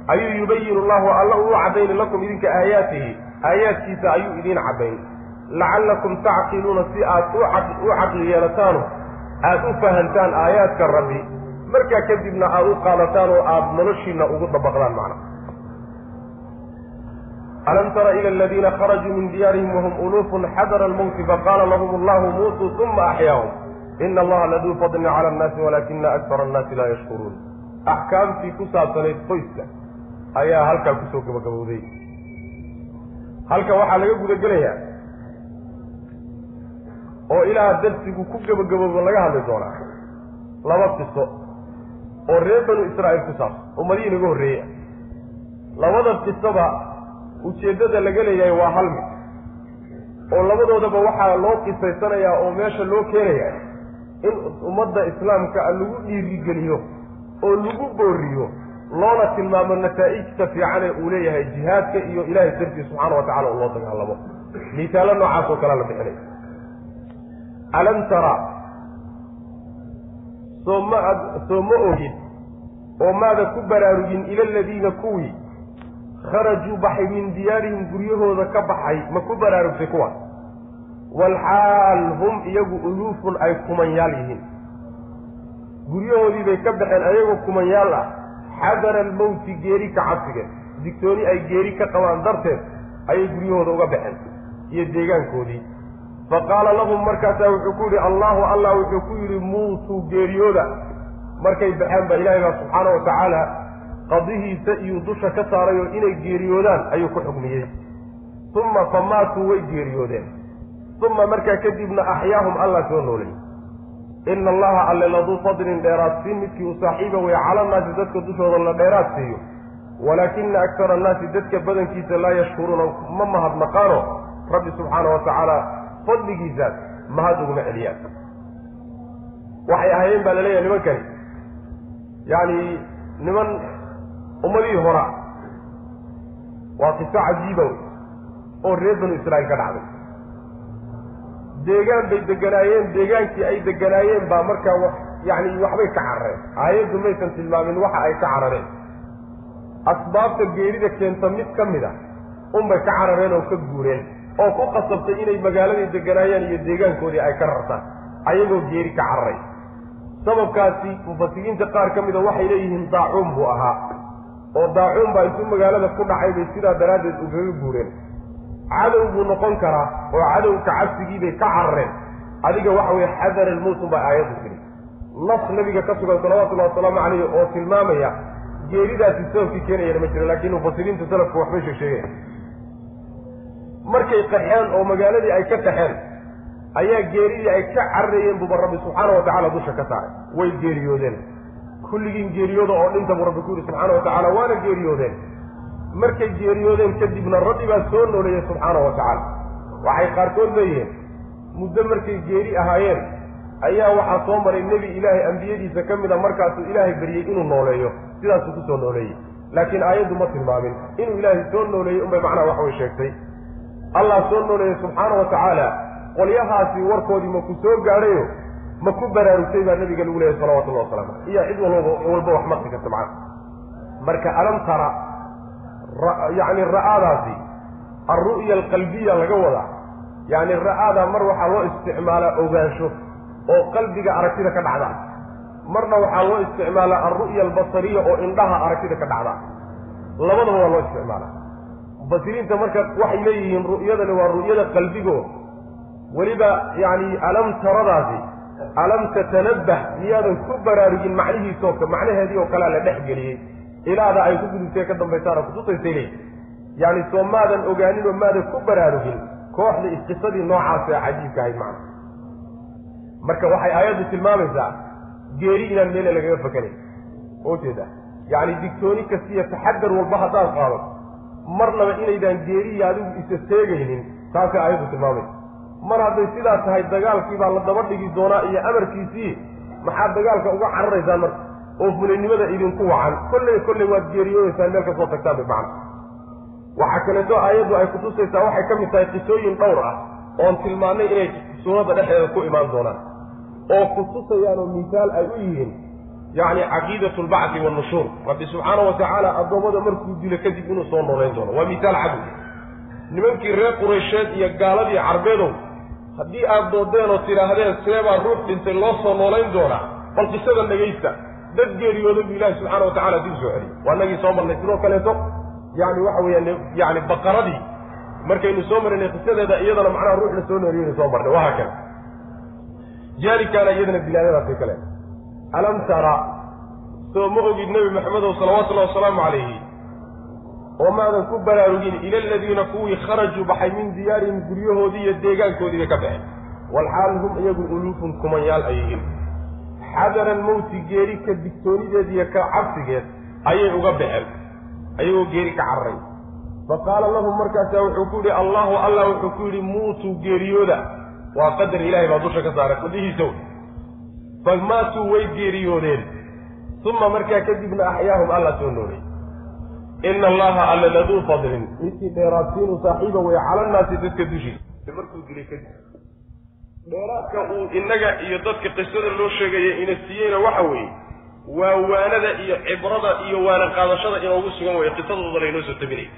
ayuu yubayinu llahu alla uu caddayni lakum idinka aayaatihi aayaadkiisa ayuu idiin caddayn. Lacallakum tacqiluuna si aad u caqli yeelataano aada u fahantaan aayaadka rabbi markaa kadibna aada u qaadataan oo aada noloshiina ugu dabaqdaan macna alam tara ila aladiina kharajuu min diyaarihim wahum uluufun xadara almowti faqaala lahum allahu muutuu uma axyaahum ina allaha laduu fadlin cala annaasi walaakina akara annaasi laa yashkuruun axkaamtii ku saabsanayd qoyska ayaa halkaa ku soo gabagabowday halka waxaa laga gudagelayaa oo ilaa darsigu ku gebagaboobo laga hadli doonaa laba qiso oo reer banu israa'iil ku saabsan ummadihii naga horreeya labada qisoba ujeeddada laga leeyahay waa hal mid. Oo labadoodaba waxaa loo qisaysanayaa oo meesha loo keenayaa in ummadda islaamka lagu dhiirigeliyo oo lagu booriyo loona tilmaamo nataa'ijta fiican ee uu leeyahay jihaadka iyo ilaahay dartiis subxaana wa tacala u loo dagaalamo. Miisaallo noocaas oo kalea la bixinaya alam tara soo ma ad soo ma ogid oo maada ku baraarugin ila aladiina kuwii kharajuu baxay min diyaarihim guryahooda ka baxay ma ku baraarugtay kuwaas walxaal hum iyagu uluufun ay kumanyaal yihiin. Guryahoodii bay ka baxeen ayagoo kumanyaal ah. Xadara almowti geeri ka cabsigeed digtooni ay geeri ka qabaan darteed ayay guryahooda uga baxeen iyo deegaankoodii. Fa qaala lahum markaasaa wuxuu ku yidhi allahu allah wuxuu ku yidhi muutuu geeriyooda. Markay baxeen ba ilaahay baa subxaana wa tacaala qadihiisa iyuu dusha ka saaray oo inay geeriyoodaan ayuu ku xugmiyey uma fa maatuu way geeriyoodeen. Uma markaa kadibna axyaahum allah soo noolay. Ina allaha alle laduu fadlin dheeraad siin midkii uu saaxiiba wey cala nnaasi dadka dushooda la dheeraad siiyo. Walaakina akara annaasi dadka badankiisa laa yashkuruuna ma mahadnaqaano rabbi subxaana wa tacaala fadligiisaas mahad uguma celiyaan. Waxay ahaayeen baa la leeyahay nimankani. Yacni niman ummadihii hora. Waa qiso cajiiba wey oo reer banu israa'iil ka dhacday. Deegaan bay deganaayeen deegaankii ay deganaayeen baa markaa yacni waxbay ka carareen. Aayaddu maysan tilmaamin waxa ay ka carareen. Asbaabta geerida keenta mid ka mid a unbay ka carareen oo ka guureen oo ku qasabtay inay magaaladii deganaayeen iyo deegaankoodii ay ka rartaan ayagoo geeri ka cararay. Sababkaasi mufasiriinta qaar ka mida waxay leeyihiin daacuun buu ahaa oo daacuun baa intuu magaalada ku dhacay bay sidaa daraaddeed ugaga guureen. Cadow buu noqon karaa oo cadowka cabsigiibay ka carareen. Adiga waxa weye xadar almowtun baa aayaddu tiri. Nas nabiga ka sugan salawatullahi wasalaamu calayhi oo tilmaamaya geeridaasi sababkii keenayana ma jiro laakiin mufasiriinta salafku waxbay sheeg sheegeen. Markay qaxeen oo magaaladii ay ka qaxeen ayaa geeridii ay ka cararayeen buuba rabbi subxaana watacaala dusha ka saaray. Way geeriyoodeen kulligiin geeriyooda oo dhinta buu rabbi ku yidhi subxaana watacaala waana geeriyoodeen. Markay geeriyoodeen kadibna rabbi baa soo nooleeyey subxaana wa tacaala. Waxay qaarkood leeyihiin muddo markay geeri ahaayeen ayaa waxaa soo maray nebi ilaahay ambiyadiisa ka mida markaasuu ilaahay baryey inuu nooleeyo. Sidaasuu ku soo nooleeyey. Laakiin aayaddu ma tilmaamin. Inuu ilaahay soo nooleeyey unbay macnaha waxway sheegtay. Allah soo nooleeyey subxaana wa tacaala qolyahaasi warkoodii ma ku soo gaadhayo ma ku baraarugtay baa nabiga lagu leeyahy salawatullahi wasalaamu aleyh iyo cid walba walba wax maqli karta macnaha marka alam tara yacni ra'aadaasi alru'ya alqalbiya laga wadaa yacni ra'aadaa mar waxaa loo isticmaalaa ogaansho oo qalbiga aragtida ka dhacda. Marna waxaa loo isticmaalaa alru'ya albasariya oo indhaha aragtida ka dhacda. Labadaba waa loo isticmaalaa mufasiriinta marka waxay leeyihiin ru'yadani waa ru'yada qalbigo. Weliba yacni alam taradaasi alam tatanabbah miyaadan ku baraarugin macnihiisoo macnaheedii oo kalea la dhex geliyey. Ilaada ay ku gudubtee ka dambaysaana kutusaysay leey. Yacni soo maadan ogaanin oo maadan ku baraarugin kooxda ee cajiibka ahayd macna marka waxay aayaddu tilmaamaysaa geeri inaan meele lagaga fakanayn ujeeda yacni digtooni kastiiyo taxadar walba haddaad qaado marnaba inaydaan geeriya adigu isa seegaynin taasay aayaddu tilmaamaysa mar hadday sidaa tahay dagaalkii baa la daba dhigi doonaa iyo amarkiisii maxaad dagaalka uga cararaysaan marka? Oo fulinimada idinku wacan. Kolley kolley waad geeriyoodaysaan meel ka soo tagtaan bay macna waxaa kaleeto aayaddu ay kutusaysaa waxay ka mid tahay qisooyin dhowr ah oon tilmaannay inay suuradda dhexdeeda ku imaan doonaan. Oo kutusayaan oo ay u yihiin yacni caqiidatu lbacdi wannushuur rabbi subxaana wa tacaala addoommada markuu dilo kadib inuu soo noolayn doono. Waa misaal cadu nimankii reer quraysheed iyo gaaladii carbeedow haddii aad doodeen oo tidhaahdeen seebaa ruux dhintay loo soo noolayn doonaa. Bal qisadan dhegaysta dad geeriyooday buu ilaahi wa tacala dib soo celiyey. Waa nagii soo marnay sidoo kaleeto yani waxa weeyaan yani baqaradii. Markaynu soo marinay qisadeeda iyadana macnaha ruux la soo nooliyaynu soo marnay. Wahaa kale. Jaarikaana iyadana bilaadadaasay kale. Alam tara soo ma ogid nebi maxamedow salawatullahi wasalaamu calayhi oo maadan ku baraarugin ila aladiina kuwii kharajuu baxay min diyaarihim guryahoodii iyo deegaankoodiibay ka baxeen. Walxaal hum iyagu uluufun kumanyaal ay yihiin xadaran mawti geeri ka digtoonideed iyo ka cabsigeed ayay uga baxeen. Ayagoo geeri ka cararay fa qaala lahum markaasaa wuxuu ku yidhi allahu allah wuxuu ku yidhi muutuu geeriyooda. Waa qadar ilaahay baa dusha ka saaray qudhihiisow fa maatuu way geeriyoodeen. Uma markaa kadibna axyaahum alla soo noolay ina allaha alla laduu fadlin. Midkii dheeraadsiinu saaxiiba wey cala nnaasi dadka dushiisa markuu dilay kadib dheeraadka uu innaga iyo dadka qisada loo sheegaya ina siiyeyna waxa weeye waa waanada iyo cibrada iyo waana qaadashada inoogu sugan weeye qisadooda laynoo soo tabinaya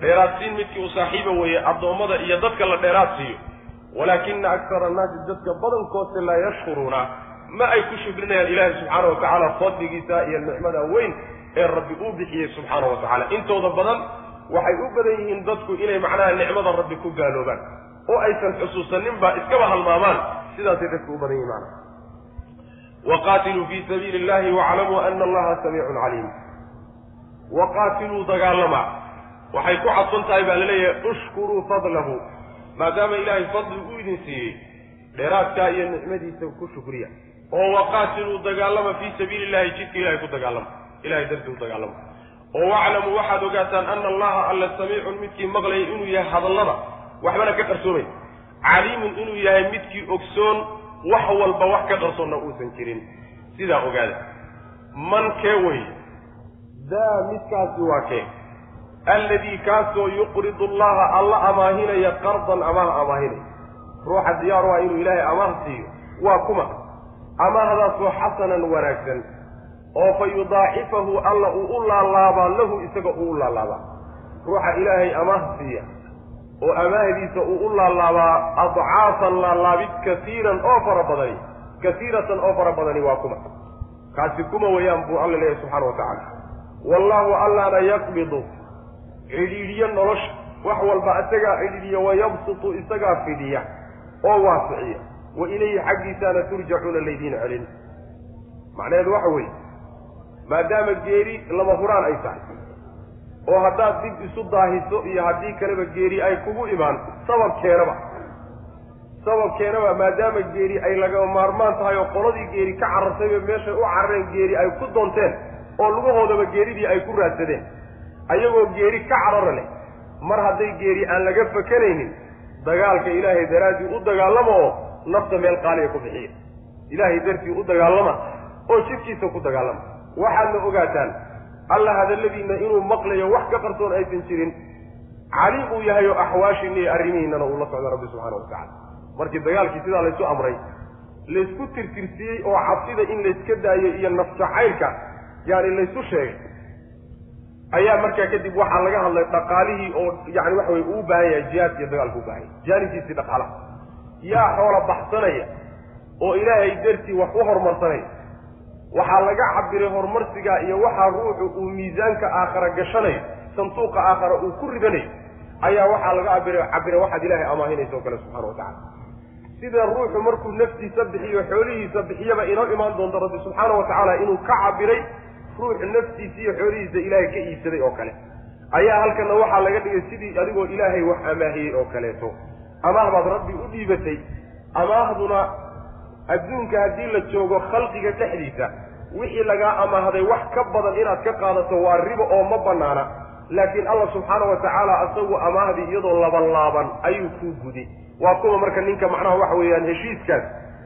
dheeraadsiin midkii uu saaxiiba weeye addoommada iyo dadka la dheeraad siiyo. Walaakina aktara annaasi dadka badankoodse laa yashkuruuna ma ay ku shukrinayaan ilaahi subxaana wa tacaala fadligiisa iyo nicmada weyn ee rabbi uu bixiyey subxaana wa tacala intooda badan waxay u badan yihiin dadku inay macnaha nicmada rabbi ku gaaloobaan oo aysan xusuusaninba iskaba halmaamaan. Sidaasay dadku u badan yihiin macnaha. Waqaatiluu fii sabiili illahi waclamuu ana allaha samiicun caliim. Waqaatiluu dagaalama waxay ku cadfan tahay baa la leeyahay ushkuruu fadlahu. Maadaama ilaahay fadli uu idin siiyey dheeraadkaa iyo nicmadiisa ku shukriya. Oo waqaatiluu dagaalama fii sabiili illahi jidka ilahay ku dagaalama ilahay dartii u dagaalama. Oo waclamuu waxaad ogaataan ana allaha alla samiicun midkii maqlayay inuu yahay hadallada waxbana ka qarsoomay. Caliimun inuu yahay midkii ogsoon wax walba wax ka qarsoonna uusan jirin. Sidaa ogaada. Man kee wey daa midkaasi waa kee. Alladii kaasoo yuqridu allaha alla amaahinaya qardan amaah amaahinaya ruuxa diyaar waa inuu ilaahay amaah siiyo. Waa kuma. Amaahdaasoo xasanan wanaagsan oo fa yudaacifahu alla uu u laalaabaa lahu isaga uu u laalaabaa. Ruuxa ilaahay amaah siiya oo amaahdiisa uu u laalaabaa adcaafan laalaabid kasiiran oo fara badani kasiiratan oo fara badani waa kuma. Kaasi kuma weeyaan buu alla leeyahy subxana wa tacaala. Wallaahu allaana yaqbidu cidhiidhiyo nolosha wax walba isagaa cidhiidhiya wayabsutu isagaa fidiya oo waasiciya wa ilayhi xaggiisaana turjacuuna laydiin celin. Macnaheedu waxa weeye maadaama geeri lama huraan ay tahay oo haddaad dib isu daahiso iyo haddii kaleba geeri ay kugu imaan sababkeenaba sababkeenaba maadaama geeri ay laga maarmaan tahay oo qoladii geeri ka carartayba meeshay u carareen geeri ay ku doonteen oo lugahoodaba geeridii ay ku raadsadeen ayagoo geeri ka carara leh mar hadday geeri aan laga fakanaynin dagaalka ilaahay daraaddii u dagaalama oo nafta meel qaaliya ku bixiya. Ilaahay dartii u dagaalama oo jidkiisa ku dagaalama waxaadna ogaataan alla hadalladiinna inuu maqlayo wax ka qarsoon aysan jirin. Cali uu yahay oo axwaashiinna iyo arrimihiinnana uu la socda rabbi subxaana wa tacala markii dagaalkii sidaa laysu amray laysku tirtirsiyey oo cabsida in layska daayo iyo nafjacaylka yani laysu sheegay ayaa markaa kadib waxaa laga hadlay dhaqaalihii oo yani waxa weye uu baahan yahay jihaadka iyo dagaalka u baahan yahay jaanibkiisii dhaqaalaha. Yaa xoola baxsanaya oo ilaahay dartii wax u horumarsanaya waxaa laga cabiray horumarsigaa iyo waxaa ruuxu uu miisaanka aakhara gashanayo sanduuqa aakhara uu ku ridanayo ayaa waxaa laga cabira cabiray waxaad ilaahay amaahinaysa oo kale subxana wa tacala sida ruuxu markuu naftiisa bixiyo xoolihiisa bixiyaba inoo imaan doonto rabbi subxaana wa tacaala inuu ka cabiray ruuxu naftiisa iyo xoolihiisa ilaahay ka iibsaday oo kale. Ayaa halkana waxaa laga dhigay sidii adigoo ilaahay wax amaahiyey oo kaleeto. Amaah baad rabbi u dhiibatay. Amaahduna adduunka haddii la joogo khalqiga dhexdiisa wixii lagaa amaahday wax ka badan inaad ka qaadato waa ribo oo ma banaana laakiin allah subxaana wa tacaala asagu amaahdii iyadoo laban laaban ayuu kuu gudi. Waa kuma marka ninka macnaha waxa weeyaan heshiiskaas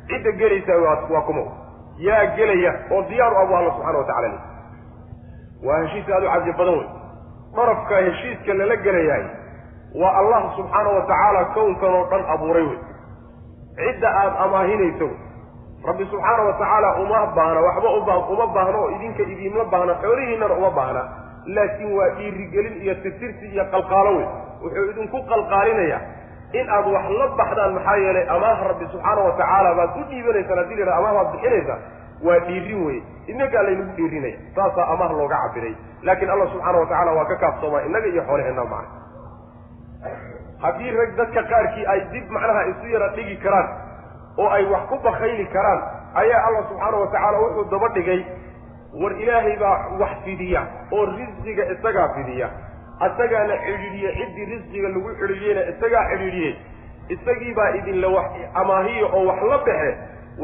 cidda gelaysa waa kuma. Yaa gelaya oo diyaar u abu alla subxana wa tacala waa heshiis aada u caji badan wey darafka heshiiska lala gelayahay waa allah subxaana wa tacaala kownkan oo dhan abuuray wey cidda aada amaahinayso rabbi subxaana wa tacaala uma baahna waxba uba uma baahna oo idinka idiinma baahna xoolihiinana uma baahna. Laakiin waa dhiirigelin iyo tirtirsi iyo qalqaalo wey wuxuu idinku qalqaalinayaa in aad wax la baxdaan maxaa yeelay amaah rabbi subxaana wa tacaala baad u dhiibanaysaan haddii la yidhaha amaah baad bixinaysaan waa dhiirin weye innagaa laynagu dhiirinaya saasaa amaah looga cabiray laakiin allah subxaana wa tacala waa ka kaaftoomaa innaga iyo xoolaheenna macna haddii rag dadka qaarkii ay dib macnaha isu yara dhigi karaan oo ay wax ku bakayli karaan ayaa allah subxaana wa tacaala wuxuu daba dhigay war ilaahay baa wax fidiya oo risqiga isagaa fidiya. Isagaana cidhiidhiye ciddii risqiga lagu cidhiidhiyeyna isagaa cidhiidhiyey isagii baa idinla wax amaahiya oo wax la baxe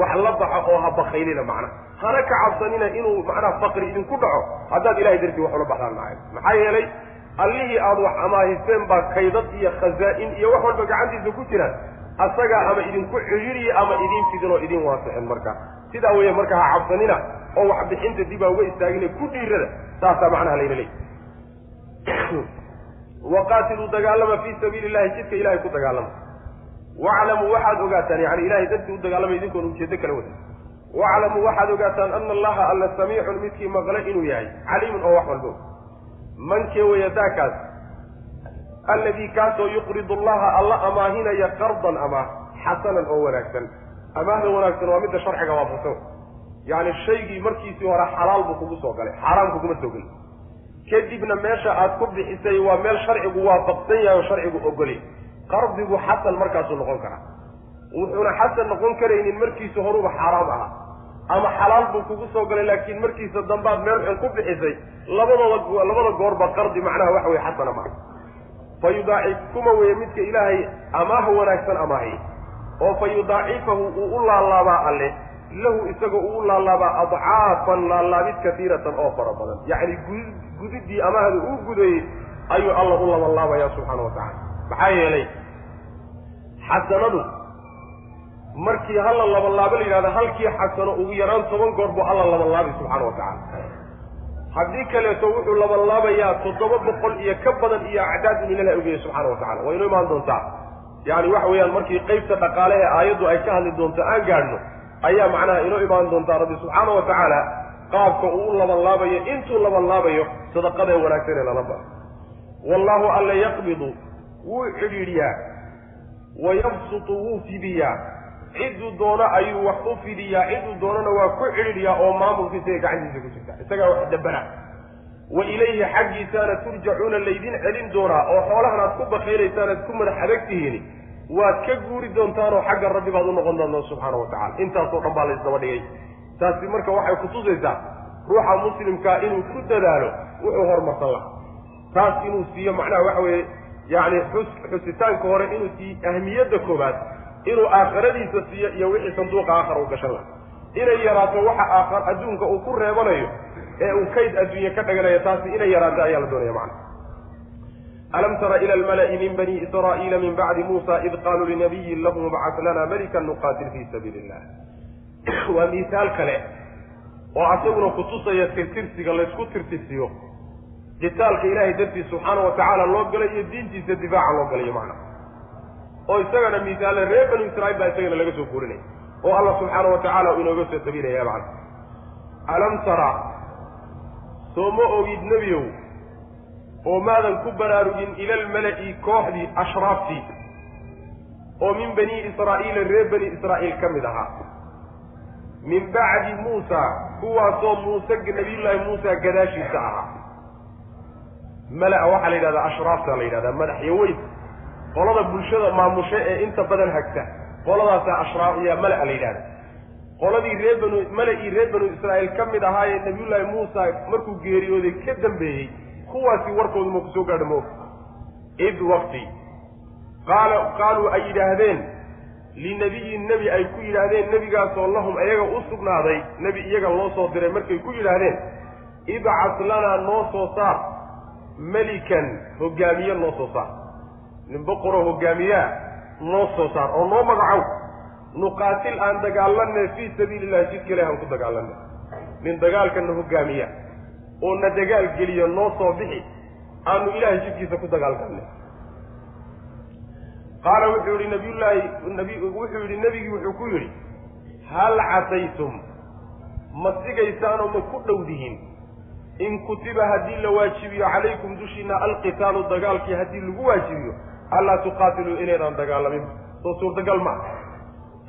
wax la baxa oo ha bakaylina macna. Hana ka cabsanina inuu macnaha faqri idinku dhaco haddaad ilahay dartii wax ula baxdaan maay maxaa yeelay allihii aada wax amaahiseen baa kaydad iyo khazaa'in iyo wax walba gacantiisa ku jiraan asagaa ama idinku cidhiiriya ama idin fidin oo idin waasixin marka. Sidaa weeye marka ha cabsanina oo wax bixinta dib aa uga istaagina ku dhiirada saasaa macnaha layna leey waqaatiluu dagaalama fii sabiili illahi jidka ilahay ku dagaalama. Waclamuu waxaad ogaataan yani ilahay dartii u dagaalamay idinkoon ujeedo kala wada. Waclamuu waxaad ogaataan ana allaha alla samiicun midkii maqle inuu yahay caliimun oo wax walbo mankee weeye daakaas alladii kaasoo yuqridu allaha alla amaahinaya qardan amaah xasanan oo wanaagsan. Amaahda wanaagsan waa midda sharciga waafaqsan yani shaygii markiisii hore xalaal buu kugu soo galay xaaraam kuguma soo gelin kadibna meesha aad ku bixisay waa meel sharcigu waafaqsan yahay oo sharcigu ogolay. Qardigu xasan markaasuu noqon karaa. Wuxuuna xasan noqon karaynin markiisa horuba xaaraam ahaa ama xalaal buu kugu soo galay laakiin markiisa dambaad meel xun ku bixisay labadooda labada goorba qardi macnaha waxa weye xasana maa fa yudaacif kuma weye midka ilaahay amaah wanaagsan amaahiy oo fa yudaacifahu uu u laalaabaa alle lahu isaga uu laalaabaa adcaafan laalaabid kasiiratan oo fara badan. Yacni gud gudidii amaahda uu gudayey ayuu alla u labanlaabaya subxaana wa tacala maxaa yeelay xasanadu markii hala labanlaabo la yidhahda halkii xasano ugu yaraan toban goor buu alla labanlaabay subxaana wa tacala haddii kaleeto wuxuu labanlaabayaa toddoba boqol iyo ka badan iyo acdaad in ilalah ogeyay subxana wa tacala waa inoo imaan doontaa. Yani waxa weeyaan markii qeybta dhaqaale ee aayaddu ay ka hadli doonto aan gaadhno ayaa macnaha inoo imaan doontaa rabbi subxaana wa tacaala qaabka uu u labanlaabayo intuu labanlaabayo sadaqadee wanaagsan ee lala bao wallahu alla yaqbidu wuu xidhiidhiyaa wa yabsutu wuu fidiyaa cidduu doono ayuu wax u fidiyaa cidduu doonana waa ku xidhiidhiyaa oo maamulkiisa ee gacantiisa ku jirta isagaa wax dabana wa ilayhi xaggiisaana turjacuuna laydin celin doonaa oo xoolahan aad ku bakaylaysaan aad ku madax adag tihiin waad ka guuri doontaanoo xagga rabbi baad u noqon doontaan subxaana wa tacala intaasoo dhan baa la isdaba dhigay. Taasi marka waxay kutusaysaa ruuxa muslimkaa inuu ku dadaalo wuxuu horumarsan lahaa. Taas inuu siiyo macnaha waxa weeye yacni xus xusitaanka hore inuu siiyo ahmiyadda koobaad inuu aakhiradiisa siiyo iyo wixii sanduuqa aakhara u gashan laha inay yaraato waxa aakhar adduunka uu ku reebanayo ee uu kayd adduunye ka dhaganayo taasi inay yaraato ayaa la doonaya macna. Alam tara ila almala'i min bani israa'iila min bacdi muusa id qaaluu linabiyin lahum ibcas lana malikan nuqaatil fii sabiili illah waa miisaal kale oo asaguna kutusaya tirtirsiga laysku tirtirsiyo. Qitaalka ilaahay dartiis subxaana wa tacaala loo galay iyo diintiisa difaaca loo galayo macna oo isagana miisaale reer banu israiil baa isagana laga soo guurinaya oo allah subxaana wa tacaala uu inooga soo tabinaya macna alam tara soo ma ogid nebiyow oo maadan ku baraarugin ila almala'i kooxdii ashraaftii oo min bani israa'iila reer bani israa'iil ka mid ahaa. Min bacdi muusa kuwaasoo muuse nabiyullaahi muusa gadaashiisa ahaa. Mala-a waxaa la yidhahdaa ashraafta la yidhahdaa madaxyaweyn qolada bulshada maamusha ee inta badan hagta. Qoladaasaa iyo mala-a la yidhahda qoladii reer banu mala-ii reer banu israa'iil ka mid ahaa ee nabiyullaahi muusa markuu geeriyooday ka dambeeyey kuwaasi warkoodu ma ku soo gaadho maog id wakti qaala qaaluu ay yidhaahdeen linabiyin nebi ay ku yidhaahdeen nebigaasoo lahum iyaga u sugnaaday nebi iyaga loo soo diray. Markay ku yidhaahdeen ibcas lanaa noo soo saar melikan hogaamiye noo soo saar nin boqoroo hogaamiyaa noo soo saar oo noo magacow. Nuqaatil aan dagaalanay fii sabiili illahi jidka ilahi aan ku dagaalanay nin dagaalkana hogaamiya oo na dagaal geliyo noo soo bixi. Aanu ilaahay jidkiisa ku dagaalgalnay. Qaala wuxuu yihi nabiyullaahi nabi wuxuu yidhi nebigii wuxuu ku yidhi hal casaytum ma sigaysaanoo ma ku dhowdihiin in kutiba haddii la waajibiyo calaykum dushiina alqitaalu dagaalkii haddii lagu waajibiyo allaa tuqaatiluu inaydaan dagaalamin. Soo suurtagal ma.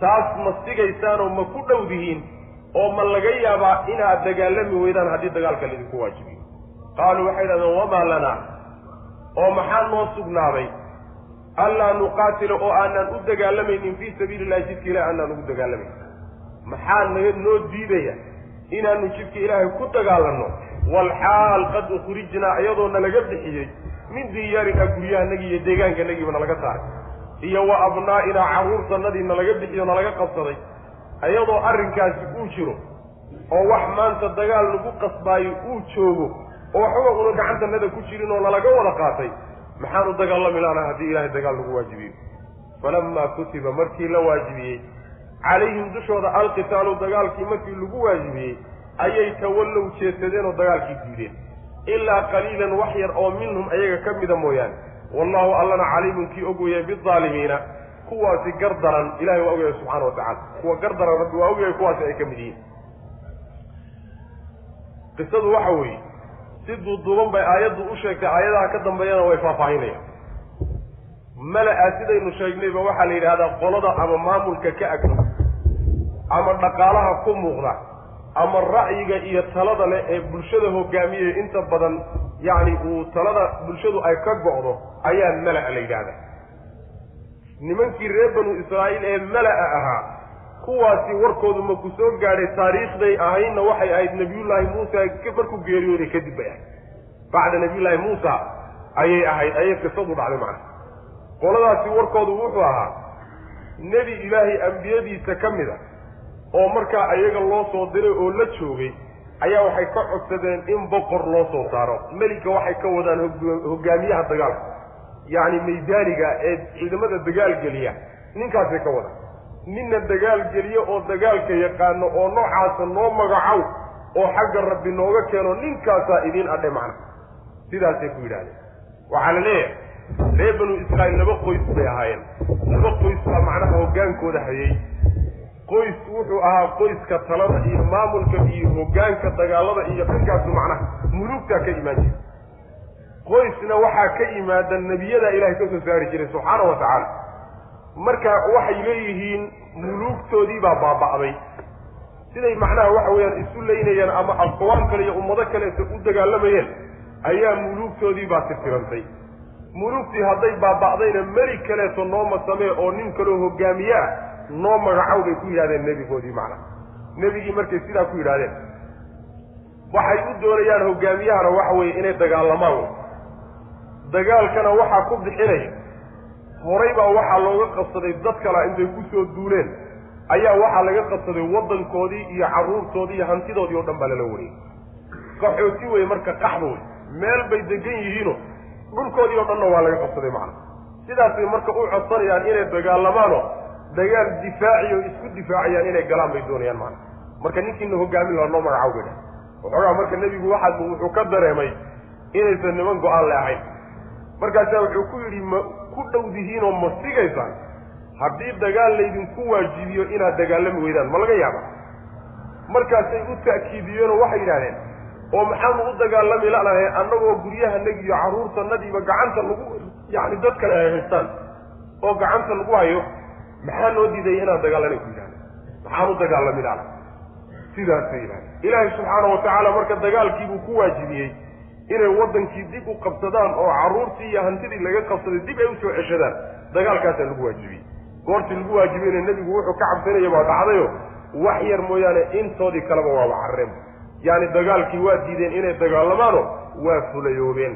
Taas ma sigaysaanoo ma ku dhowdihiin oo ma laga yaabaa inaad dagaalami weydaan haddii dagaalka laydinku waajibiyo qaaluu waxay idhahdeen wamaa lanaa oo maxaa noo sugnaaday? Allaa nuqaatila oo aanaan u dagaalamaynin fii sabiili illahi jidka ilahi aanaan ugu dagaalamayn maxaa naga noo diidaya inaanu jidka ilaahay ku dagaalanno? Walxaal qad ukhrijnaa iyadoo nalaga bixiyey min diyaarina guryahanagii iyo deegaankanagii nalaga saaray. Iyo wa abnaa'inaa carruurtanadii nalaga bixiyo nalaga qabsaday. Iyadoo arrinkaasi uu jiro oo wax maanta dagaal lagu qasbaayo uu joogo oo waxba una gacantanada ku jirin oo nalaga wada qaatay maxaanu dagaalami laana haddii ilaahay dagaal lagu waajibiyo. Falamaa kutiba markii la waajibiyey calayhim dushooda alqitaalu dagaalkii markii lagu waajibiyey ayay tawallow jeedsadeen oo dagaalkii diideen ilaa qaliilan wax yar oo minhum ayaga ka mida mooyaane. Wallahu allana caliimun kii og weeye bidaalimiina kuwaasi gar daran ilahay waa ogyahay subxana wa tacala kuwa gar daran rabbi waa ogyahay kuwaasi ay ka mid yihiin. Qisadu waxa weeye si duuduuban bay aayaddu u sheegtay aayadaha ka dambeeyana way faahfaahinayaan. Mala-a sidaynu sheegnayba waxaa la yidhahdaa qolada ama maamulka ka agno ama dhaqaalaha ku muuqda ama ra'yiga iyo talada leh ee bulshada hogaamiyay inta badan yacni uu talada bulshadu ay ka go'do ayaa mala-a la yidhahdaa nimankii reer banu israa'iil ee mala-a ahaa kuwaasi warkoodu ma ku soo gaadhay taariikhday ahaydna waxay ahayd nebiyullaahi muusa markuu geeriyooday kadib bay ahayd. Bacda nebiyullaahi muusa ayay ahayd ayay qisadu dhacday macna qoladaasi warkoodu wuxuu ahaa nebi ilaahay ambiyadiisa ka mid a oo markaa ayaga loo soo diray oo la joogay ayaa waxay ka codsadeen in boqor loo soo saaro. Melika waxay ka wadaan hogaamiyaha dagaalka yacni maydaaniga ee ciidamada dagaal geliya. Ninkaasay ka wadaan. Ninna dagaal geliyo oo dagaalka yaqaano oo noocaasa noo magacow oo xagga rabbi nooga keeno ninkaasaa idiin adhe macna. Sidaasay ku yidhahdeen waxaa la leeyahay reer banu israa'iil laba qoys bay ahaayeen. Laba qoys baa macnaha hoggaankooda hayay qoys wuxuu ahaa qoyska talada iyo maamulka iyo hoggaanka dagaalada iyo dhankaasu macnaha mulugtaa ka imaan jira qoysna waxaa ka yimaada nebiyadaa ilahay ka soo saari jiray subxaana wa tacaala. Marka waxay leeyihiin muluugtoodii baa baaba'day. Siday macnaha waxa weeyaan isu leynayeen ama aqwaam kale iyo ummado kaleeta u dagaalamayeen ayaa muluugtoodii baa tirtirantay. Muluugtii hadday baaba'dayna meli kaleeto nooma samee oo nin kaloo hogaamiye ah noo magacow bay ku yidhahdeen nebigoodii macnaha nebigii markay sidaa ku yidhahdeen waxay u doonayaan hogaamiyahana waxa weeye inay dagaalamaan dagaalkana waxaa ku bixinaya horay baa waxaa looga qabsaday dad kala intay ku soo duuleen. Ayaa waxaa laga qabsaday waddankoodii iyo carruurtoodii iyo hantidoodii oo dhan baa lala wareegay qaxooti wey marka qaxda wey meel bay degan yihiino dhulkoodii oo dhanna waa laga qabsaday macna. Sidaasay marka u codsanayaan inay dagaalamaano dagaal difaaciyo isku difaacayaan inay galaan bay doonayaan macna marka ninkiina hogaamin laha noo magacaw bay dhah waxoogaa marka nebigu waxaa wuxuu ka dareemay inaysan niman go'aan le ahayn. Markaasaa wuxuu ku yidhi ma ku dhowdihiinoo ma sigaysaan? Haddii dagaal laydinku waajibiyo inaad dagaalami weydaan ma laga yaaba markaasay u ta'kiidiyeenoo waxay yidhahdeen oo maxaanu u dagaalami lanahay annagoo guryahanagi iyo carruurtanadiiba gacanta lagu yacni dad kale ay haystaan oo gacanta lagu hayo maxaa noo diidaya inaan dagaalana ku yidhahda maxaan u dagaalami lana sidaasay yidhahdeen. Ilaahay subxaana wa tacaala marka dagaalkiibuu ku waajibiyey inay waddankii dib u qabsadaan oo carruurtii iyo hantidii laga qabsaday dib ay u soo ceshadaan dagaalkaasaa lagu waajibiyey. Goortii lagu waajibiyeyna nebigu wuxuu ka cabsanaya baa dhacdayo wax yar mooyaane intoodii kaleba waaba carreen yaani dagaalkii waa diideen inay dagaalamaano waa fulayoobeen.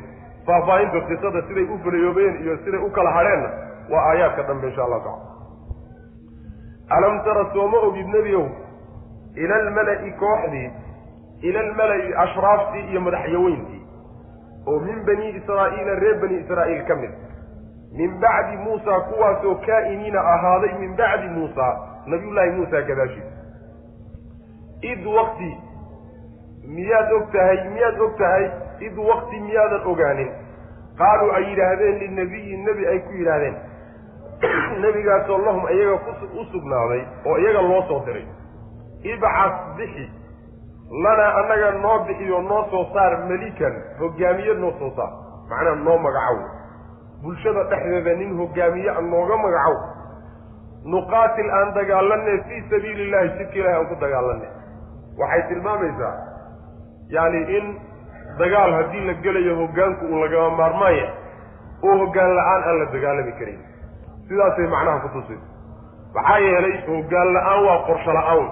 Faahfaahinta qisada siday u fulayoobeen iyo siday u kala hadheenna waa aayaadka dambe insha allahu tacala alam tara sooma ogid nebiow ila almala'i kooxdii ila almala'i ashraaftii iyo madaxyaweyntii oo min bani israa'iila reer bani israa'iil ka mid. Min bacdi muusa kuwaasoo kaa'iniina ahaaday min bacdi muusa nabiyullaahi muusa gadaashiisa id wakti miyaad og tahay miyaad og tahay id wakti miyaadan ogaanin? Qaaluu ay yidhaahdeen linabiyi nebi ay ku yidhaahdeen nebigaasoo lahum iyaga u sugnaaday oo iyaga loo soo diray. Ibcas bixi. Lanaa annaga noo bixiyo noo soo saar melikan hogaamiye noo soo saar. Macnaha noo magacow bulshada dhexdeeda nin hogaamiye a nooga magacow nuqaatil aan dagaalanne fii sabiili illahi jidka ilahi aan ku dagaalanne waxay tilmaamaysaa yacni in dagaal haddii la gelayo hoggaanku uu lagama maarmaanya oo hoggaan la'aan aan la dagaalami karin sidaasay macnaha ku tusaysa maxaa yeelay hoggaan la'aan waa qorsho la'aan.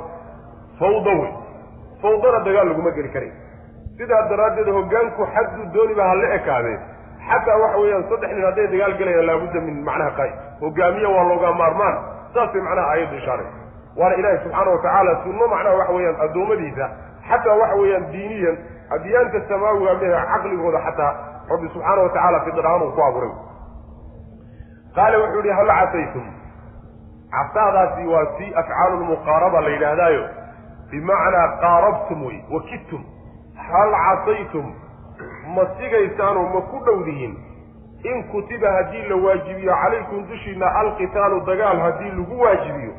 Fawda wey fawdana dagaal laguma geli karin. Sidaa daraaddeed hoggaanku xadduu dooniba ha la ekaadee xataa waxa weeyaan saddex nin hadday dagaal gelayaan laabudda min macnaha qaay. Hogaamiye waa looga maarmaan. Saasay macnaha aayaddu ishaaraysa waana ilaahi subxaana wa tacaala sunno macnaha waxa weeyaan addoommadiisa xataa waxa weeyaan diiniyan adyaanta samaawiga mehe caqligooda xataa rabbi subxaana wa tacaala fidrahaan uu ku abuuray qaala wuxuu yihi hal casaytum casaadaasi waa si afcaalu lmuqaaraba la yidhaahdaayo. Bimacnaa qaarabtum wey wakidtum. Hal casaytum ma sigaysaanoo ma ku dhowdihiin. In kutiba haddii la waajibiyo calaykum dushiina alqitaalu dagaal haddii lagu waajibiyo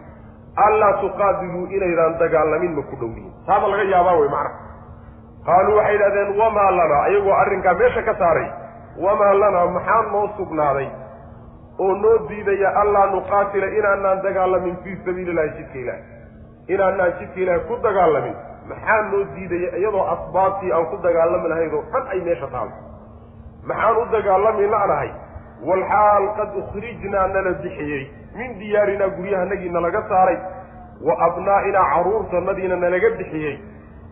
anlaa tuqaatiluu inaydaan dagaalamin ma ku dhowdihiin. Taaba laga yaabaa wey macna. Qaaluu waxay yidhahdeen wamaa lanaa iyagoo arrinkaa meesha ka saaray wamaa lanaa maxaa noo sugnaaday oo noo diidaya allaa nuqaatila inaanaan dagaalamin fii sabiili illahi jidka ilaahi inaanaan jidka ilaahi ku dagaalamin. Maxaa noo diidaya iyadoo asbaabtii aan ku dagaalami lahayd oo dhan ay meesha taalo maxaan u dagaalami la'nahay? Walxaal qad ukhrijnaa nala bixiyey. Min diyaarinaa guryahanagii nalaga saaray. Wa abnaa'inaa carruurtanadiina nalaga bixiyey.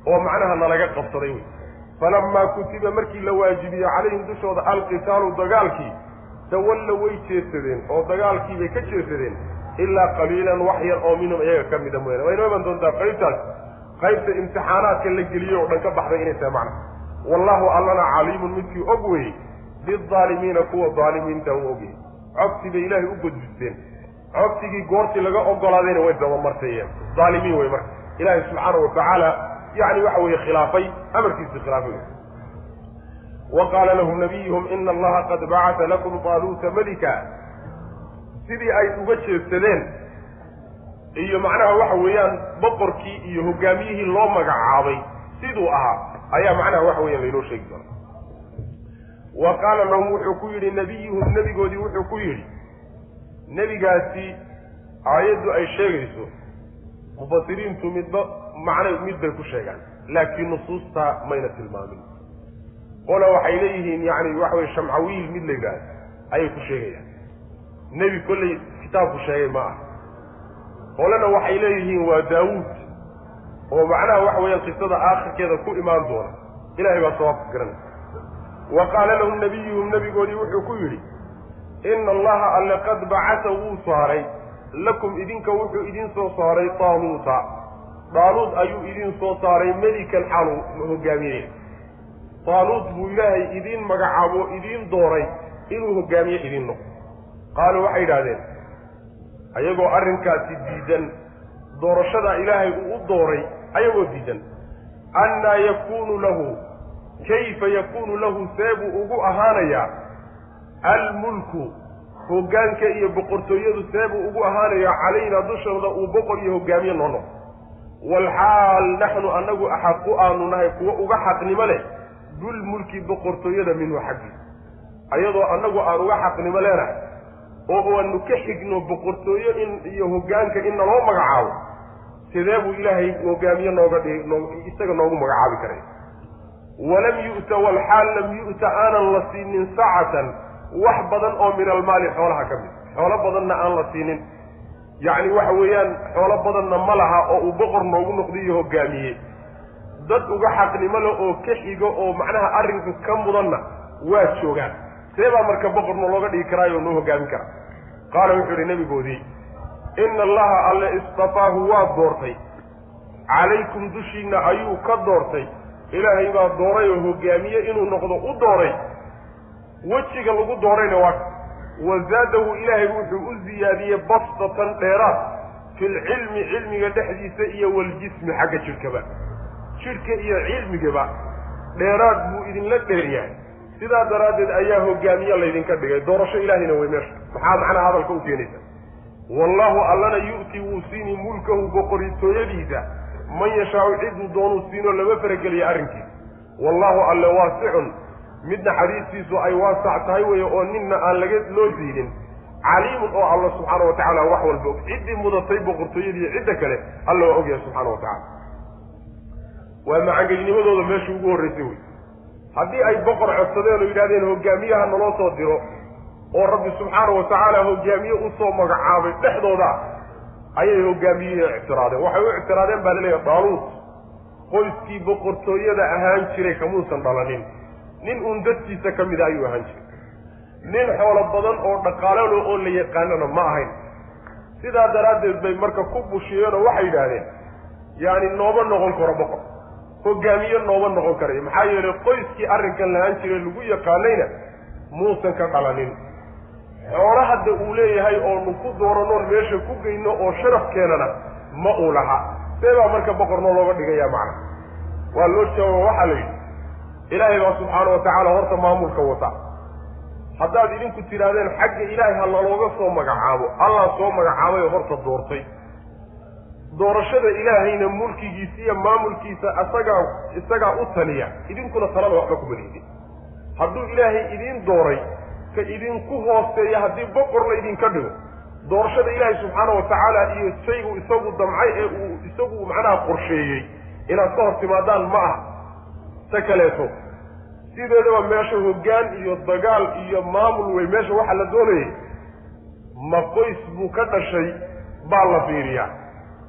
Oo macnaha nalaga qabsaday. Wey falammaa kutiba markii la waajibiye calayhim dushooda alqitaalu dagaalkii tawalla way jeedsadeen oo dagaalkiibay ka jeedsadeen ilaa qaliilan wax yar oo minhum iyaga ka mida mooyaane. Way noo iman doontaa qaybtaas? Qaybta imtixaanaadka la geliyey oo dhan ka baxday inay tahay macna. Wallahu allana caliimun midkii og weyey bidaalimiina kuwa daalimiinta u ogyahay codsi bay ilaahay u gudbisteen. Codsigii goortii laga ogolaadayna way dabamarteeyeen. Daalimiin wey marka ilaahay subxaana wa tacaala yacni waxa weeye khilaafay amarkiisii khilaafay wa qaala lahum nabiyuhum ina allaha qad bacata lakum taaluuta melika sidii ay uga jeedsadeen iyo macnaha waxa weeyaan boqorkii iyo hogaamiyihii loo magacaabay siduu ahaa ayaa macnaha waxa weeyaan laynoo sheegi doona wa qaala lahum wuxuu ku yidhi nabiyuhum nebigoodii wuxuu ku yidhi nebigaasi aayaddu ay sheegayso mufasiriintu midba macna mid bay ku sheegaan laakiin nusuusta mayna tilmaamin qola waxay leeyihiin yacni waxa weye shamcawiil mid la yidhaahdo ayay ku sheegayaan. Nebi kolley kitaabku sheegay ma ah qolena waxay leeyihiin waa daawuud oo macnaha waxa weeyaan qisada aakhirkeeda ku imaan doona. Ilahay baa sawaabka garanaya wa qaala lahum nabiyuhum nebigoodii wuxuu ku yidhi ina allaha alle qad bacasa wuu saaray. Lakum idinka wuxuu idin soo saaray taaluuta. Daaluud ayuu idin soo saaray melikan xalu hogaamiyey taaluud buu ilaahay idiin magacaabo idiin dooray inuu hogaamiye idin noqo qaaluu waxay yidhahdeen ayagoo arrinkaasi diidan doorashada ilaahay uu u dooray ayagoo diidan. Annaa yakuunu lahu kayfa yakuunu lahu seebuu ugu ahaanayaa? Almulku hoggaanka iyo boqortooyadu seebuu ugu ahaanayaa calaynaa dushooda uu boqor iyo hogaamiye noo noqo walxaal naxnu annagu axaqu aanu nahay kuwo uga xaqnimo leh dulmulki boqortooyada minhu xaggiisa ayadoo annagu aan uga xaqnimo leenahay oo aanu ka xigno boqortooyo in iyo hoggaanka in naloo magacaabo sidee buu ilaahay hogaamiye nooga dhig noo isaga noogu magacaabi karay? Walam yu'ta walxaal lam yu'ta aanan la siinin sacatan wax badan oo min almaali xoolaha ka mid. Xoolo badanna aan la siinin. Yacni waxa weeyaan xoolo badanna ma laha oo uu boqor noogu noqdiyo hogaamiye dad uga xaqnimo leh oo ka xigo oo macnaha arrinka ka mudanna waa joogaan. See baa marka boqorna looga dhigi karaayo noo hogaamin kara. Qaala wuxuu idhi nebigoodii ina allaha alle istafaahu waa doortay. Calaykum dushiinna ayuu ka doortay. Ilaahay baa dooray oo hogaamiye inuu noqdo u dooray. Wejiga lagu doorayna waa wa zaadahu ilaahay wuxuu u ziyaadiyey bastatan dheeraad filcilmi cilmiga dhexdiisa iyo waljismi xagga jidhkaba jidhka iyo cilmigaba dheeraad buu idinla dheeryahay sidaa daraaddeed ayaa hogaamiye laydinka dhigay. Doorasho ilaahayna wey meesha. Maxaa macnaha hadalka u keenaysa? Wallahu allana yu'ti wuu siini mulkahu boqortooyadiisa. Man yashaau ciduu doonuu siinoo lama farageliya arrinkiisa. Wallahu alle waasicun. Mid naxariistiisu ay waasac tahay weeye oo ninna aan laga loo diidin. Caliimun oo alla subxaana wa tacaala wax walba og. Ciddii mudatay boqortooyadiiyo cidda kale alla waa ogyahay subxaana wa tacala waa macangelinimadooda meesha ugu horraysay wey haddii ay boqor codsadeen oo yidhahdeen hogaamiyaha naloo soo diro oo rabbi subxaana wa tacaala hogaamiye u soo magacaabay dhexdooda ayay hogaamiyihii ictiraadeen. Waxay u ictiraadeen baa la leeyahay daaluut qoyskii boqortooyada ahaan jiray kamuusan dhalanin. Nin uun dadkiisa ka mida ayuu ahaan jiray. Nin xoolo badan oo dhaqaalalo oo la yaqaanana ma ahayn. Sidaa daraaddeed bay marka ku bushiyeen oo waxay yidhaahdeen yaani nooma noqon karo boqor hogaamiye nooma noqon karayo. Maxaa yeelay qoyskii arrinkan lahaan jiray lagu yaqaanayna muusan ka dhalanin xoolo hadda uu leeyahay oonu ku dooranoon meesha ku geyno oo sharafkeenana ma uu laha see baa marka boqornoo looga dhigayaa macna. Waa loo jawaaba waxaa la yidhi ilaahay baa subxaana wa tacaala horta maamulka wata. Haddaad idinku tidhaahdeen xagga ilaahay ha lalooga soo magacaabo. Allah soo magacaabay oo horta doortay doorashada ilaahayna mulkigiisa iyo maamulkiisa asagaa isagaa u taliya. Idinkuna talada waxba kuma liidin hadduu ilaahay idiin dooray ka idinku hooseeya haddii boqor laydinka dhigo doorashada ilaahay subxaana wa tacaala iyo shaygu isagu damcay ee uu isagu macnaha qorsheeyey inaad ka hor timaadaan ma aha. Ta kaleeto sideedaba meesha hoggaan iyo dagaal iyo maamul wey meesha waxaa la doonayay ma qoys buu ka dhashay baa la fiiriyaa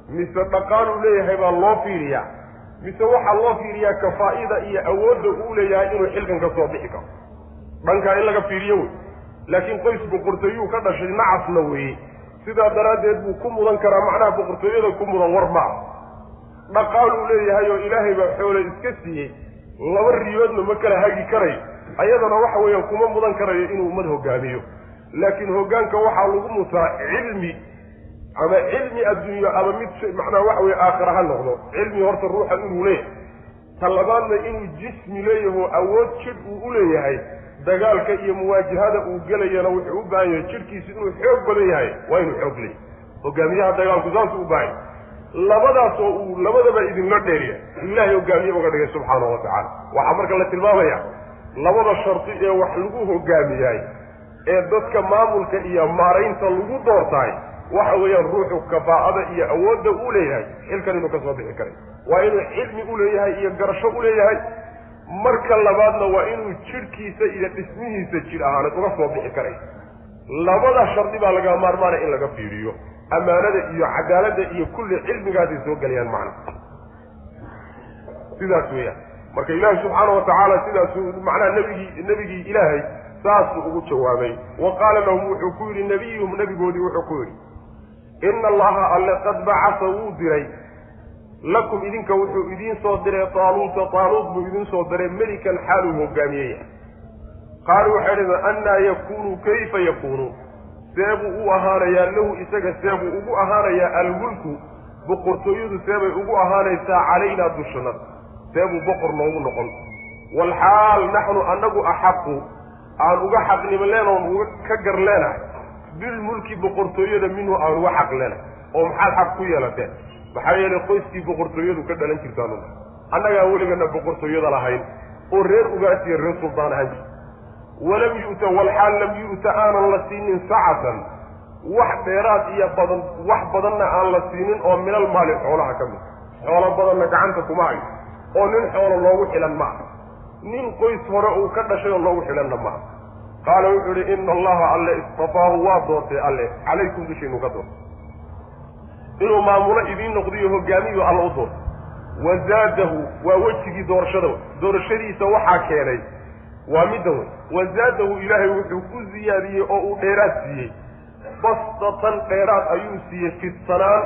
mise dhaqaaluu leeyahay baa loo fiiriyaa mise waxaa loo fiiriyaa kafaa'ida iyo awoodda uu leeyahay inuu xilkan ka soo bixi karo. Dhankaa in laga fiiriyo wey laakiin qoys boqortooyuu ka dhashay nacasna weeye sidaa daraaddeed buu ku mudan karaa macnaha boqortooyada ku mudan war ma ah dhaqaaluu leeyahay oo ilaahay baa xoole iska siiyey laba riyoodna ma kala hagi karayo ayadana waxa weeyaan kuma mudan karayo inuu ummad hogaamiyo. Laakiin hoggaanka waxaa lagu mutaa cilmi ama cilmi adduunyo ama mid macnaha waxa weye aakhira ha noqdo. Cilmi horta ruuxa inuu leeyahay ta labaadna inuu jismi leeyaho awood jidh uu u leeyahay dagaalka iyo muwaajahada uu gelayana wuxuu u baahan yahay jidhkiisu inuu xoog badan yahay. Waa inuu xoog leeyahay hogaamiyaha dagaalku saasuu u baahan. Yahay labadaas oo uu labadaba idinla dheeriya. Ilaahay hogaamiye uga dhigay subxaanahu wa tacaala. Waxaa marka la tilmaamaya labada shardi ee wax lagu hogaamiyahay ee dadka maamulka iyo maaraynta lagu doortahay waxa weeyaan ruuxu kafaa'ada iyo awoodda uu leeyahay xilkan inuu ka soo bixi karay. Waa inuu cilmi u leeyahay iyo garasho u leeyahay. Marka labaadna waa inuu jidhkiisa iyo dhismihiisa jidh ahaaneed uga soo bixi karay. Labada shardi baa laga maarmaanaya in laga fiiriyo. Ammaanada iyo cadaaladda iyo kulli cilmigaasay soo gelayaan macna sidaas weeyaan. Marka ilaahi subxaana wa tacaala sidaasuu macnaha nebigii nebigii ilaahay saasuu ugu jawaabay. Wa qaala lahum wuxuu ku yidhi nebiyuhum nebigoodii wuxuu ku yidhi ina allaha alle qad bacasa wuu diray. Lakum idinka wuxuu idiin soo diray taaluuta taaluut buu idiin soo diray melikan xaaluu hogaamiyey qaaluu waxay dhaheen annaa yakuunu kayfa yakuunu? Seebuu u ahaanayaa lahu isaga seebuu ugu ahaanayaa almulku boqortooyadu seebay ugu ahaanaysaa calaynaa dushannada seebuu boqor noogu noqon. Walxaal naxnu annagu axaqu aan uga xaqnimo leenaon uga ka gar bilmulki boqortooyada minhu aan uga xaq leenahay oo maxaad xaq ku yeelateen. Maxaa yeelay qoyskii boqortooyadu ka dhalan jirtaan annagaan weligana boqortooyada lahayn oo reer ugaas iyo reer suldaan ahaan jir walam yu'ta walxaal lam yu'ta aanan la siinin sacatan. Wax dheeraad iyo badan wax badanna aan la siinin oo minal maali xoolaha ka mid. Xoolo badanna gacanta kuma hayo. Oo nin xoolo loogu xilan ma aha nin qoys hore uu ka dhashay oo loogu xilanna ma aha qaala wuxuu yihi ina allaha alle istafaahu waa doortay alle. Calaykum dushiinu ka doortay. Inuu maamulo idiin noqdiyo hogaamiyu alla u doortay. Wa zaadahu waa wejigii doorashada wey. Doorashadiisa waxaa keenay waa middan wey. Wa zaadahu ilaahay wuxuu ku ziyaadiyey oo uu dheeraad siiyey. Bastatan dheeraad ayuu siiyey fidsanaan.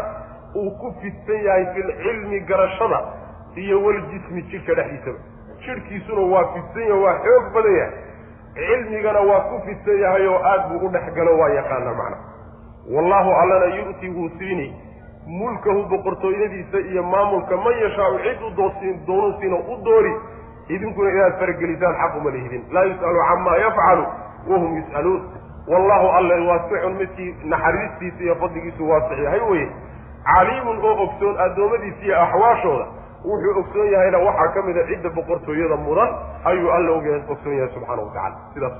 Uu ku fidsan yahay filcilmi garashada iyo waljismi jidhka dhexdiisaba. Jidhkiisuna waa fidsan yahay waa xoog badan yahay cilmigana waa ku fidsan yahay oo aad buu u dhex galo waa yaqaana macna. Wallahu allana yu'ti wuu siini. Mulkahu boqortooyadiisa iyo maamulka man yashaau cid u doorsiin doonusiina u doori idinkuna inaad faragelisaan xaquma lihidin. Laa yus'alu camaa yafcalu wahum yus'aluun. Wallahu alle waasicun midkii naxariistiisa iyo fadligiisu waasix yahay weye caliimun oo ogsoon addoommadiisa iyo axwaashooda wuxuu ogsoon yahayna waxaa ka mida cidda boqortooyada mudan ayuu alle ogsoon yahay subxaana wa tacala sidaas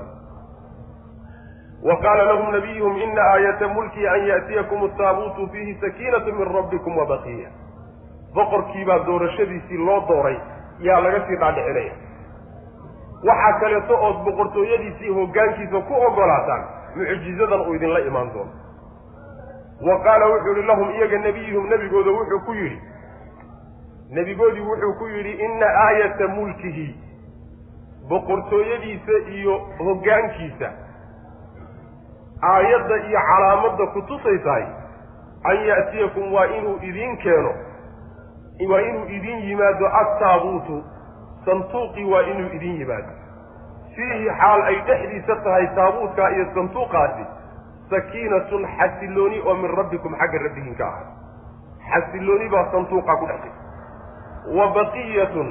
wa qaala lahum nabiyuhum ina aayata mulkii an ya'tiyakum ataabuutu fiihi sakiinatu min rabbikum wa baqiya. Boqorkiibaa doorashadiisii loo dooray yaa laga sii dhaadhicinaya. Waxaa kaleeto ood boqortooyadiisii hoggaankiisa ku ogolaataan mucjizadan uu idinla imaan doono. Wa qaala wuxuu yihi lahum iyaga nebiyuhum nebigooda wuxuu ku yidhi nebigoodii wuxuu ku yidhi inna aayata mulkihi boqortooyadiisa iyo hoggaankiisa. Aayadda iyo calaamadda ku tusaysahay an ya'tiyakum waa inuu idiin keeno waa inuu idin yimaado attaabuutu santuuqii waa inuu idin yimaado. Fiihi xaal ay dhexdiisa tahay taabuutkaa iyo santuuqaasi sakiinatun xasilooni oo min rabbikum xagga rabbigiin ka ahay xasilooni baa santuuqaa ku dhex jirta wa baqiyatun.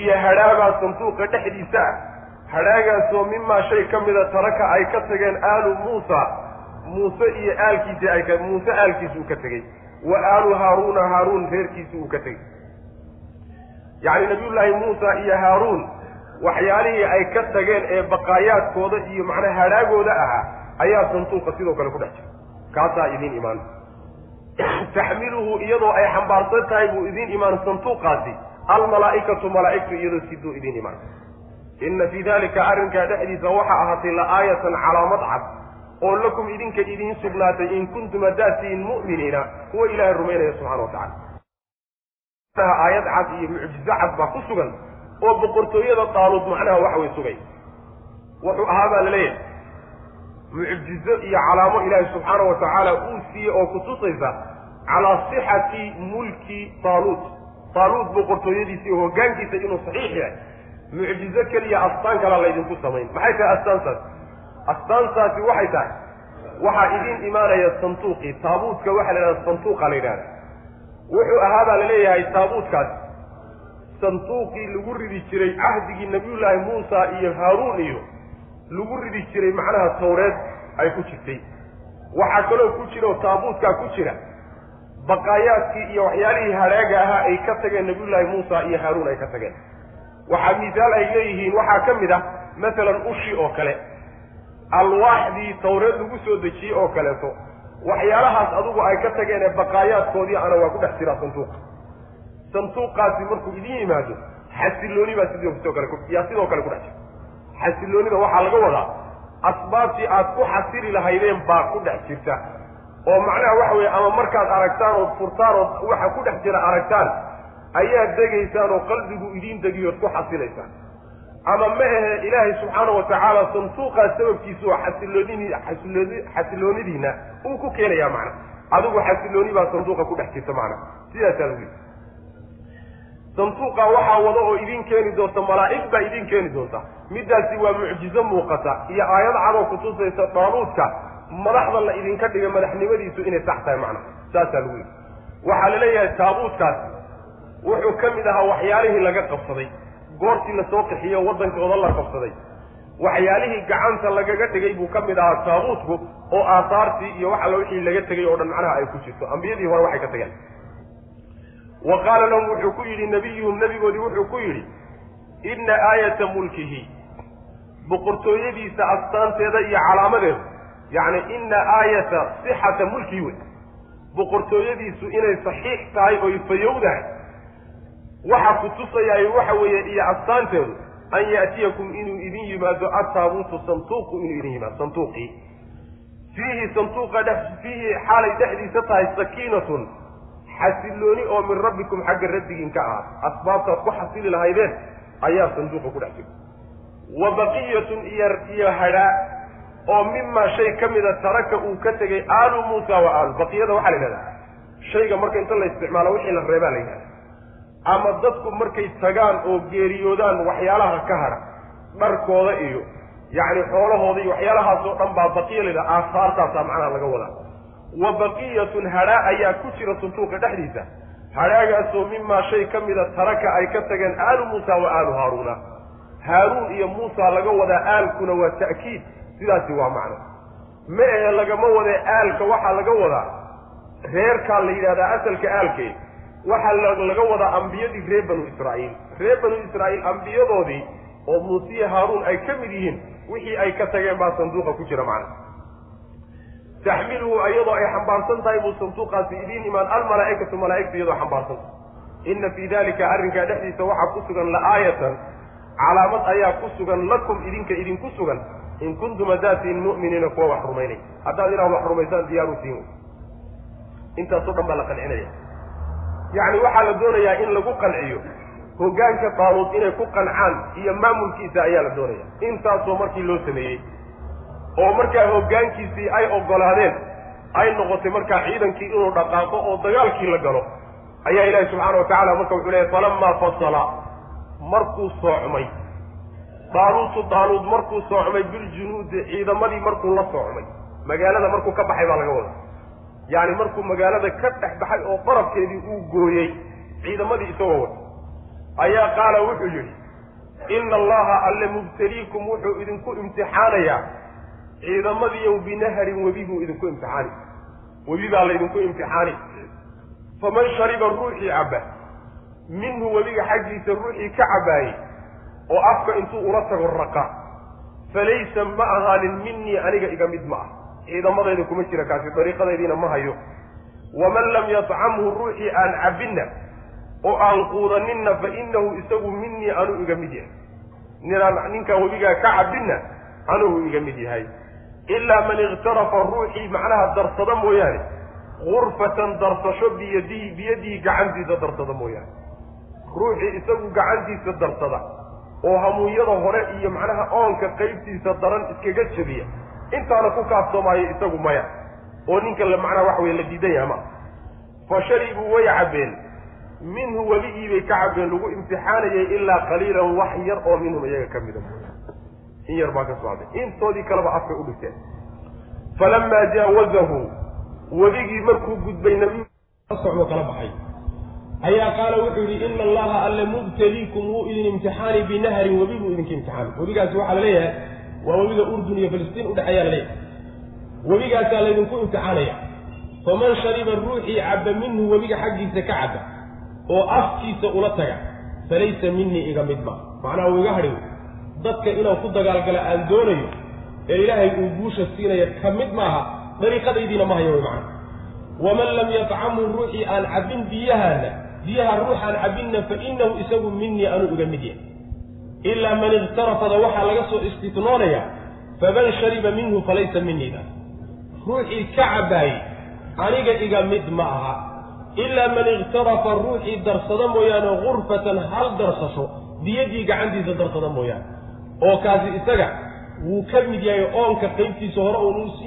Iyo hadhaabaa santuuqa dhexdiisa. Ah hadhaagaasoo mimaa shay ka mida taraka ay ka tageen aalu muusa. Muuse iyo aalkiisi ay ka muuse aalkiisa uu ka tegey wa aalu haaruuna haaruun reerkiisi uu ka tegey yacni nabiyullaahi muusa iyo haaruun waxyaalihii ay ka tageen ee baqaayaadkooda iyo macnaha hadhaagooda ahaa ayaa santuuqa sidoo kale ku dhex jira. Kaasaa idiin imaan taxmiluhu iyadoo ay xambaarsan tahay buu idiin imaan santuuqaasi almalaa'ikatu malaa'igtu iyadoo siduu idiin imaan inna fii dalika arrinkaa dhexdiisa waxaa ahaatay la aayatan calaamad cad oo lakum idinka idiin sugnaatay in kuntum haddaad tihiin mu'miniina kuwa ilaahay rumaynaya subxana wa tacala aayad cad iyo mucjizo cad baa ku sugan oo boqortooyada daaluud macnaha waxa way sugay wuxuu ahaa baa la leeyahay mucjizo iyo calaamo ilaahay subxaana wa tacaala uu siiyey oo kutusaysa calaa sixati mulki taaluut. Taaluut boqortooyadiisa iyo hoggaankiisa inuu saxiix yahay. Mucjizo keliya astaan kalaa laydinku samayn maxay tahay astaantaasi astaantaasi waxay tahay waxaa idiin imaanaya santuuqii taabuutka waxaa la yidhahda santuuqa la yidhahda wuxuu ahaa baa la leeyahay taabuutkaas santuuqii lagu ridi jiray cahdigii nabiyullaahi muusa iyo haaruun iyo lagu ridi jiray macnaha tawreed ay ku jirtay. Waxaa kaloo ku jira oo taabuutkaa ku jira baqaayaadkii iyo waxyaalihii hadhaaga ahaa ay ka tageen nabiyullaahi muusa iyo haaruun ay ka tageen. Waxaa misaal ay leeyihiin waxaa ka mid ah masalan ushi oo kale. Alwaaxdii tawreed lagu soo dejiyey oo kaleeto. Waxyaalahaas adugu ay ka tageen ee baqaayaadkoodii ana waa ku dhex jiraa santuuqa santuuqaasi markuu idin yimaado xasilooni baa sidoo kale yaa sidoo kale ku dhex jirta xasiloonida waxaa laga wadaa asbaabtii aad ku xasili lahaydeen baa ku dhex jirta. oo macnaha waxa weeye ama markaad aragtaan ood furtaan ood waxa ku dhex jira aragtaan ayaad degaysaan oo qalbigu idiin degiyood ku xasilaysaan. ama ma ahe ilaahay subxaana wa tacaala santuuqaas sababkiisu oo xasiloonini xasilooni xasiloonidiina uu ku keenayaa macna. Adigu xasilooni baa sanduuqa ku dhex jirta macna. Sidaasaa lagu yidhi santuuqa waxaa wada oo idin keeni doonta malaa'ig baa idin keeni doonta. Middaasi waa mucjizo muuqata. Iyo aayad cadoo kutusaysa daaluudka madaxda la idinka dhiga madaxnimadiisu inay sax tahay macna. Saasaa lagu yidhi. Waxaa la leeyahay taabuutkaas wuxuu ka mid ahaa waxyaalihii laga qabsaday. Goortii la soo qixiyo waddankooda la qabsaday. Waxyaalihii gacanta lagaga dhigay buu ka mid ahaa taabuutku oo aahaartii iyo wax alla wixii laga tegay oo dhan macnaha ay ku jirto. Ambiyadii hore waxay ka tageen wa qaala lahum wuxuu ku yidhi nabiyuhum nebigoodii wuxuu ku yidhi inna aayata mulkihi boqortooyadiisa astaanteeda iyo calaamadeedu yacni inna aayata sixata mulkihi wey boqortooyadiisu inay saxiix tahay oy fayowdahay. Waxa ku tusayaay waxa weeye iyo astaanteedu an ya'tiyakum inuu idin yimaado attaabuutu santuuqu inuu idin yimaado santuuqii. Fiihi santuuqa fiihi xaalay dhexdiisa tahay sakiinatun xasilooni oo min rabbikum xagga rabbigiin ka ahaat asbaabtaad ku xasili lahaydeen ayaa sanduuqa ku dhex jirta wa baqiyatun iyo iyo hadhaa oo mimaa shay ka mida taraka uu ka tegay aalu muusa wa aalu baqiyada waxaa la yidhahdaa shayga marka inta la isticmaalo wixii la reebaa la yidhahda ama dadku markay tagaan oo geeriyoodaan waxyaalaha ka hadha dharkooda iyo yacni xoolahooda iyo waxyaalahaasoo dhan baa baqiya la yidhaha aasaartaasaa macnaha laga wadaa wa baqiyatun hadhaa ayaa ku jira santuuqa dhexdiisa. Hadhaagaasoo mimaa shay ka mida taraka ay ka tageen aalu muusa wa aalu haaruuna haaruun iyo muusa laga wadaa aalkuna waa ta'kiid sidaasi waa macno. Ma ahe lagama wadee aalka waxaa laga wadaa? Reerkaa la yidhahdaa asalka aalkee waxaa laga wadaa ambiyadii reer banu israa'iil. Reer banu israa'iil ambiyadoodii oo muusiya haaruun ay ka mid yihiin wixii ay ka tageen baa sanduuqa ku jira macna taxmiluhu iyadoo ay xambaarsan tahay buu sanduuqaasi idiin imaan almalaa'ikatu malaa'igtu iyadoo xambaarsan tahay. Inna fii dalika arrinkaa dhexdiisa waxaa ku sugan la'aayatan calaamad ayaa ku sugan lakum idinka idinku sugan in kuntum hadaatiin mu'miniina kuwa wax rumaynay. Haddaad inaad wax rumaysaan diyaaru siin. Intaasoo dhan baa la qancinaya yacni waxaa la doonayaa in lagu qanciyo hoggaanka daaluud inay ku qancaan iyo maamulkiisa ayaa la doonaya intaasoo markii loo sameeyey oo markaa hoggaankiisii ay oggolaadeen ay noqotay markaa ciidankii inuu dhaqaaqo oo dagaalkii la galo ayaa ilaahi subxaana wa tacala marka wuxuu leehay falamaa fasala markuu soocmay. Daaluutu daaluud markuu soocmay biljunuudi ciidamadii markuu la soocmay. Magaalada markuu ka baxay baa laga wada yacni markuu magaalada ka dhex baxay oo qarabkeedii uu gooyey ciidamadii isagoo wata ayaa qaala wuxuu yidhi ina allaha alle mubtaliikum wuxuu idinku imtixaanayaa ciidamadiiyow binaharin webi buu idinku imtixaani. Webi baa laydinku imtixaani. Faman shariba ruuxii cabba minhu webiga xaggiisa ruuxii ka cabbaayey oo afka intuu ula tago raqa falaysa ma ahaanin minii aniga iga mid ma ah. Ciidamadayda kuma jira kaasi dariiqadaydiina ma hayo. Waman lam yatcamhu ruuxii aan cabbinna oo aan quudaninna fa innahu isagu minii anuu iga mid yahay. Ninaan ninkaan webigaa ka cabbinna anugu iga mid yahay ilaa man ikhtarafa ruuxii macnaha darsada mooyaane gurfatan darsasho biyadihi biyadihi gacantiisa darsada mooyaane ruuxii isagu gacantiisa darsada oo hamuunyada hore iyo macnaha oonka qaybtiisa daran iskaga jabiya intaana ku kaafsoomaayo isagu maya oo ninka la macnaha waxa weye la diidan yaha ma fa sharibuu way cabbeen minhu webigii bay ka cabbeen lagu imtixaanayay ilaa qaliilan wax yar oo minhum iyaga ka mida in yar baa ka socday. Intoodii kaleba afkay u dhigteen. Falamaa jaawazahu wedigii markuu gudbay nabiysocdo kala baxay. Ayaa qaala wuxuu yidhi ina allaha alle mubtaliikum wuu idin imtixaani binahrin webi buu idinka imtixaani. Webigaasi waxaa la leeyahay waa webiga urdun iyo filistiin udhexeeyaa la leeyahay. Webigaasaa laydinku imtixaanaya. Faman shariba ruuxii cabba minhu webiga xaggiisa ka cabba oo afkiisa ula taga falaysa minii iga mid ma. Macnaha uu iga hadhi dadka inaan ku dagaalgala aan doonayo ee ilaahay uu guusha siinaya ka mid maaha dariiqadaydiina ma hayo way macna waman lam yatcamhu ruuxii aan cabbin biyahaana biyaha ruuxaan cabbinna fa inahu isagu minii anuu iga mid yahay. Ilaa man ikhtarafada waxaa laga soo istitnoonaya faman shariba minhu falaysa miniida ruuxii ka cabbaayey aniga iga mid ma aha. Ilaa man ikhtarafa ruuxii darsada mooyaane gurfatan hal darsasho biyadii gacantiisa darsada mooyaane oo kaasi isaga wuu ka mid yahay oonka qaybtiisa hore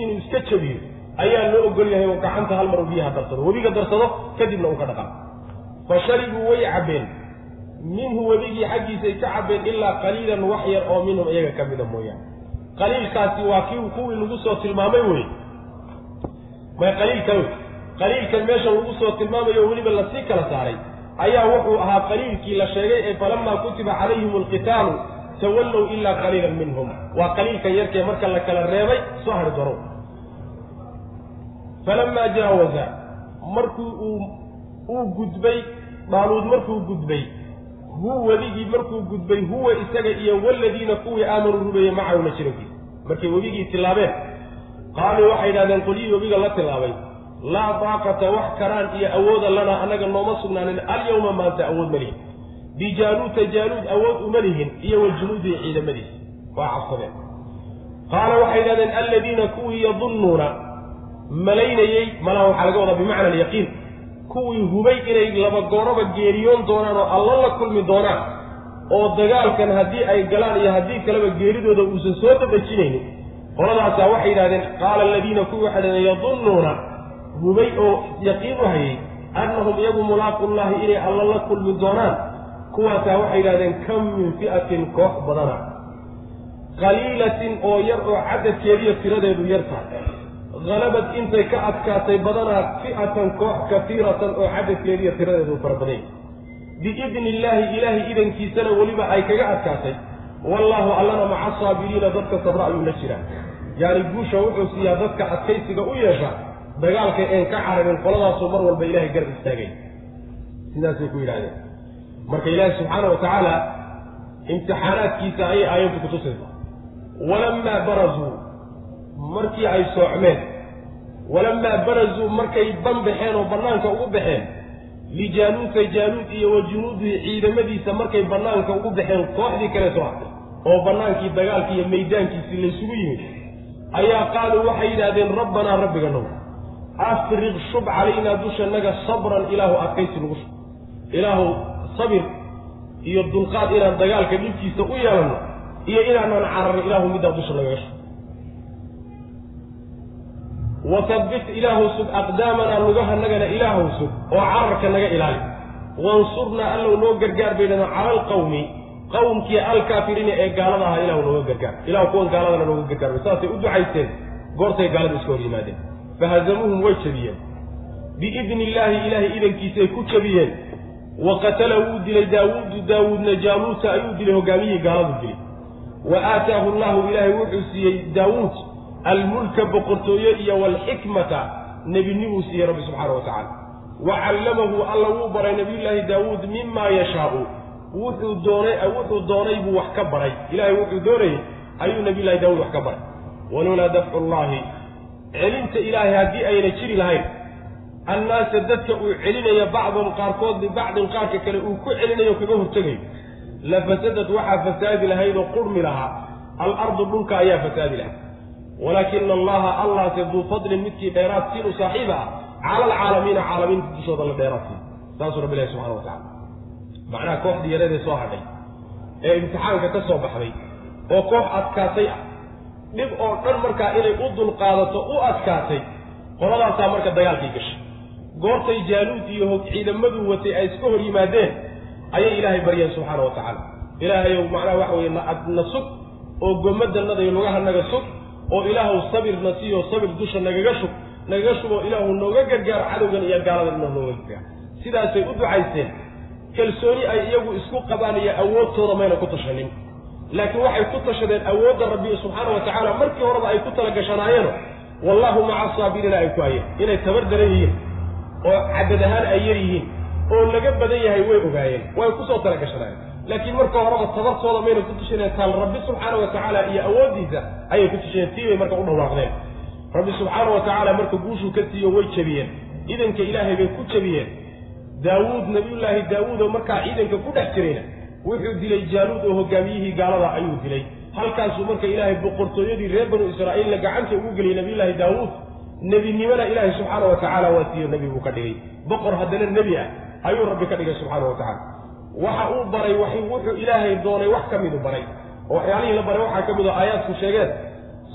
inuu iska jabiyo ayaa loo ogol yahay oo gacanta hal mar uu biyaha darsado. Webiga darsado kadibna uu ka dhaqan. Fa sharibuu way cabbeen. Minhu webigii xaggiisay ka cabbeen ilaa qaliilan wax yar oo minhum iyaga ka mida mooyaane. Qaliilkaasi waa kii kuwii lagu soo tilmaamay wey may qaliilka wey qaliilkan meesha lagu soo tilmaamayo weliba la sii kala saaray. Ayaa wuxuu ahaa qaliilkii la sheegay ee falamaa kutiba calayhim alqitaalu tawallow ilaa qaliilan minhum. Waa qaliilkan yarkee marka la kala reebay soo hari daro. Falamaa jaawaza markuu uu uu gudbay dhaaluud markuu gudbay hu weligii markuu gudbay huwa isaga iyo waladiina kuwii aamanuu rumeeyey macahu la jirankiisa markay webigii tillaabeen qaaluu waxay yidhahdeen qolyihii webiga la tillaabay. Laa daaqata wax karaan iyo awooda lanaa annaga nooma sugnaanin. Alyawma maanta awood ma lihin bijaaluuta jaaluud awood uma lihin iyo wajunuudihi ciidamadiisa waa cabsadeen qaala waxay yidhahdeen alladiina kuwii yadunnuuna malaynayey malaha waxaa laga wadaa bimacna alyaqiin kuwii hubay inay laba gooraba geeriyoon doonaan oo alla la kulmi doonaan oo dagaalkan haddii ay galaan iyo haddii kaleba geeridooda uusan soo dabajinaynin qoladaasaa waxay yidhahdeen qaala aladiina kuwii waxay dhahdeen yadunnuuna hubay oo yaqiin u hayay annahum iyagu mulaaqullaahi inay alla la kulmi doonaan kuwaasaa waxay yidhahdeen kam min fi'atin koox badana qaliilatin oo yar oo cadadkeediyo tiradeedu yar tahay. Halabad intay ka adkaatay badanaa fi'atan koox kafiiratan oo cadadkeediyo tiradeedu fara badanya biidni illaahi ilaahay idankiisana weliba ay kaga adkaatay. Wallaahu allana maca saabiriina dadka sabra ayuu la jiraa. Yacni guusha wuxuu siiyaa dadka adkaysiga u yeesha dagaalka een ka carabin qoladaasoo mar walba ilahay garab istaagay. Sidaasay ku yidhahdeen marka ilaahi subxaana wa tacaala imtixaanaadkiisa ayay aayaddu kutusaysa walamaa barazuu markii ay soocmeen walamaa barazuu markay ban baxeen oo bannaanka ugu baxeen lijaaluuta jaaluud iyo wa ciidamadiisa markay bannaanka ugu baxeen kooxdii kale soo hartay oo bannaankii dagaalkii iyo maydaankiisii laysugu yimid ayaa qaaluu waxay yidhaahdeen rabbanaa rabbiga now afriq shub calaynaa dushanaga sabran ilaahu adkaysi nagu shub. Ilaahu sabir iyo dulqaad inaan dagaalka dhibkiisa u yeelanno iyo inaanaan cararin ilaahu middaa dusha nagaga shub wasabbit ilaahu sug aqdaamanaa lugahanagana ilaahu sug oo cararka naga ilaali. Wansurnaa allow noo gargaar bay dhaheen cala alqawmi qawmkii alkaafiriina ee gaalada ahaa ilahu nooga gargaar. Ilahu kuwan gaaladana nooga gargaar bay saasay u ducaysteen goortay gaalada iska hor yimaadeen. Fahazamuuhum way jabiyeen. Biidni illaahi ilaahay idankiisay ku jabiyeen wa qatala wuu dilay daawuudu daawuudna jaaluuta ayuu dilay hogaamiyihii gaaladu dilay. Wa aataahu llahu ilaahay wuxuu siiyey daawuud almulka boqortooye iyo waalxikmata nebinimuu siiyey rabbi subxaana wa tacaala. Wa callamahu alla wuu baray nabiyullaahi daawuud mimaa yashaau. Wuxuu doonay wuxuu doonay buu wax ka baray. Ilaahay wuxuu doonayey ayuu nabiyullahi daawuud wax ka baray. Walowlaa dafcu llaahi celinta ilaahay haddii ayna jiri lahayn annaasa dadka uu celinaya bacdun qaarkood bibacdin qaarka kale uu ku celinayo kaga hortegayo la fasadad waxaa fasaadi lahayd oo qurmi lahaa. Alardu dhulka ayaa fasaadi lahayd walaakina allaha allahse duu fadlin midkii dheeraad siinu saaxiiba ah. Cala alcaalamiina caalamiinta dushooda la dheeraad siin saasuu rabbi ilahi subxana wa tacala macnaha kooxdii yareedee soo hadhay ee imtixaanka ka soo baxday oo koox adkaatay ah. Dhib oo dhan markaa inay u dulqaadato u adkaatay qoladaasaa marka dagaalkii gashay goortay jaaluud iyo hog ciidamaduu watay ay iska hor yimaadeen ayay ilaahay baryeen subxaana wa tacaala. Ilaahayow macnaha waxa weye na sug oo gomadannada iyo lugahanaga sug oo ilaahu sabirna siiyo sabir dusha nagaga shub nagaga shuboo ilaahu nooga gargaar cadowgan iyo gaaladan inoo nooga gargaar. Sidaasay u ducaysteen kalsooni ay iyagu isku qabaan iyo awoodtooda mayna ku tashanin. Laakiin waxay ku tashadeen awoodda rabbi subxaana wa tacaala markii horeba ay ku tala gashanaayeenoo wallahu maca saabiriina ay ku hayeen inay tabar daran yihiin oo cadad ahaan ay yar yihiin oo laga badan yahay way ogaayeen way ku soo tala gashanaayeen laakiin marka horeba tabartooda mayna ku tushaneen taal rabbi subxaana wa tacaala iyo awooddiisa ayay ku tusheen tii bay marka u dhawaaqdeen. Rabbi subxaana wa tacaala marka guushuu ka siiyo way jebiyeen. Idanka ilaahay bay ku jebiyeen. Daawuud nabiyullaahi daawuud oo markaa ciidanka ku dhex jirayna wuxuu dilay jaaluud oo hogaamiyihii gaalada ayuu dilay. Halkaasuu marka ilaahay boqortooyadii reer banu israa'iilna gacanta ugu geliyey nabiyullaahi daawuud nebinimona ilaahay subxaana wa tacaala waa siiyo nebi buu ka dhigay. Boqor haddana nebi ah ayuu rabbi ka dhigay subxaana wa tacaala. Waxa uu baray wuxuu ilaahay doonay wax ka midu baray. Oo waxyaalihii la baray waxaa ka mid oo aayaadku sheegeen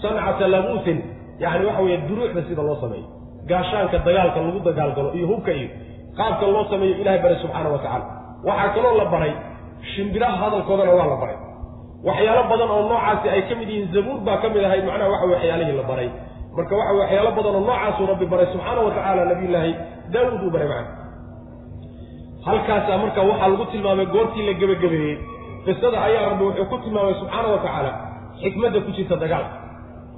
sancata labuutin yacni waxa weeye duruucda sida loo sameeyo. Gaashaanka dagaalka lagu dagaalgalo iyo hubka iyo qaabka loo sameeyo ilahay baray subxaana wa tacaala. Waxaa kaloo la baray shimbiraha hadalkoodana waa la baray. Waxyaalo badan oo noocaasi ay ka mid yihiin zabuur baa ka mid ahayd macnaha waxa waxyaalihii la baray marka waxa waxyaalo badan oo noocaasuu rabbi baray subxaana wa tacaala nabiyullaahi daawuud uu baray macna halkaasaa marka waxaa lagu tilmaamay goortii la gebagabeeyey qisada ayaa rabbi wuxuu ku tilmaamay subxaana wa tacaala xikmadda ku jirta dagaalka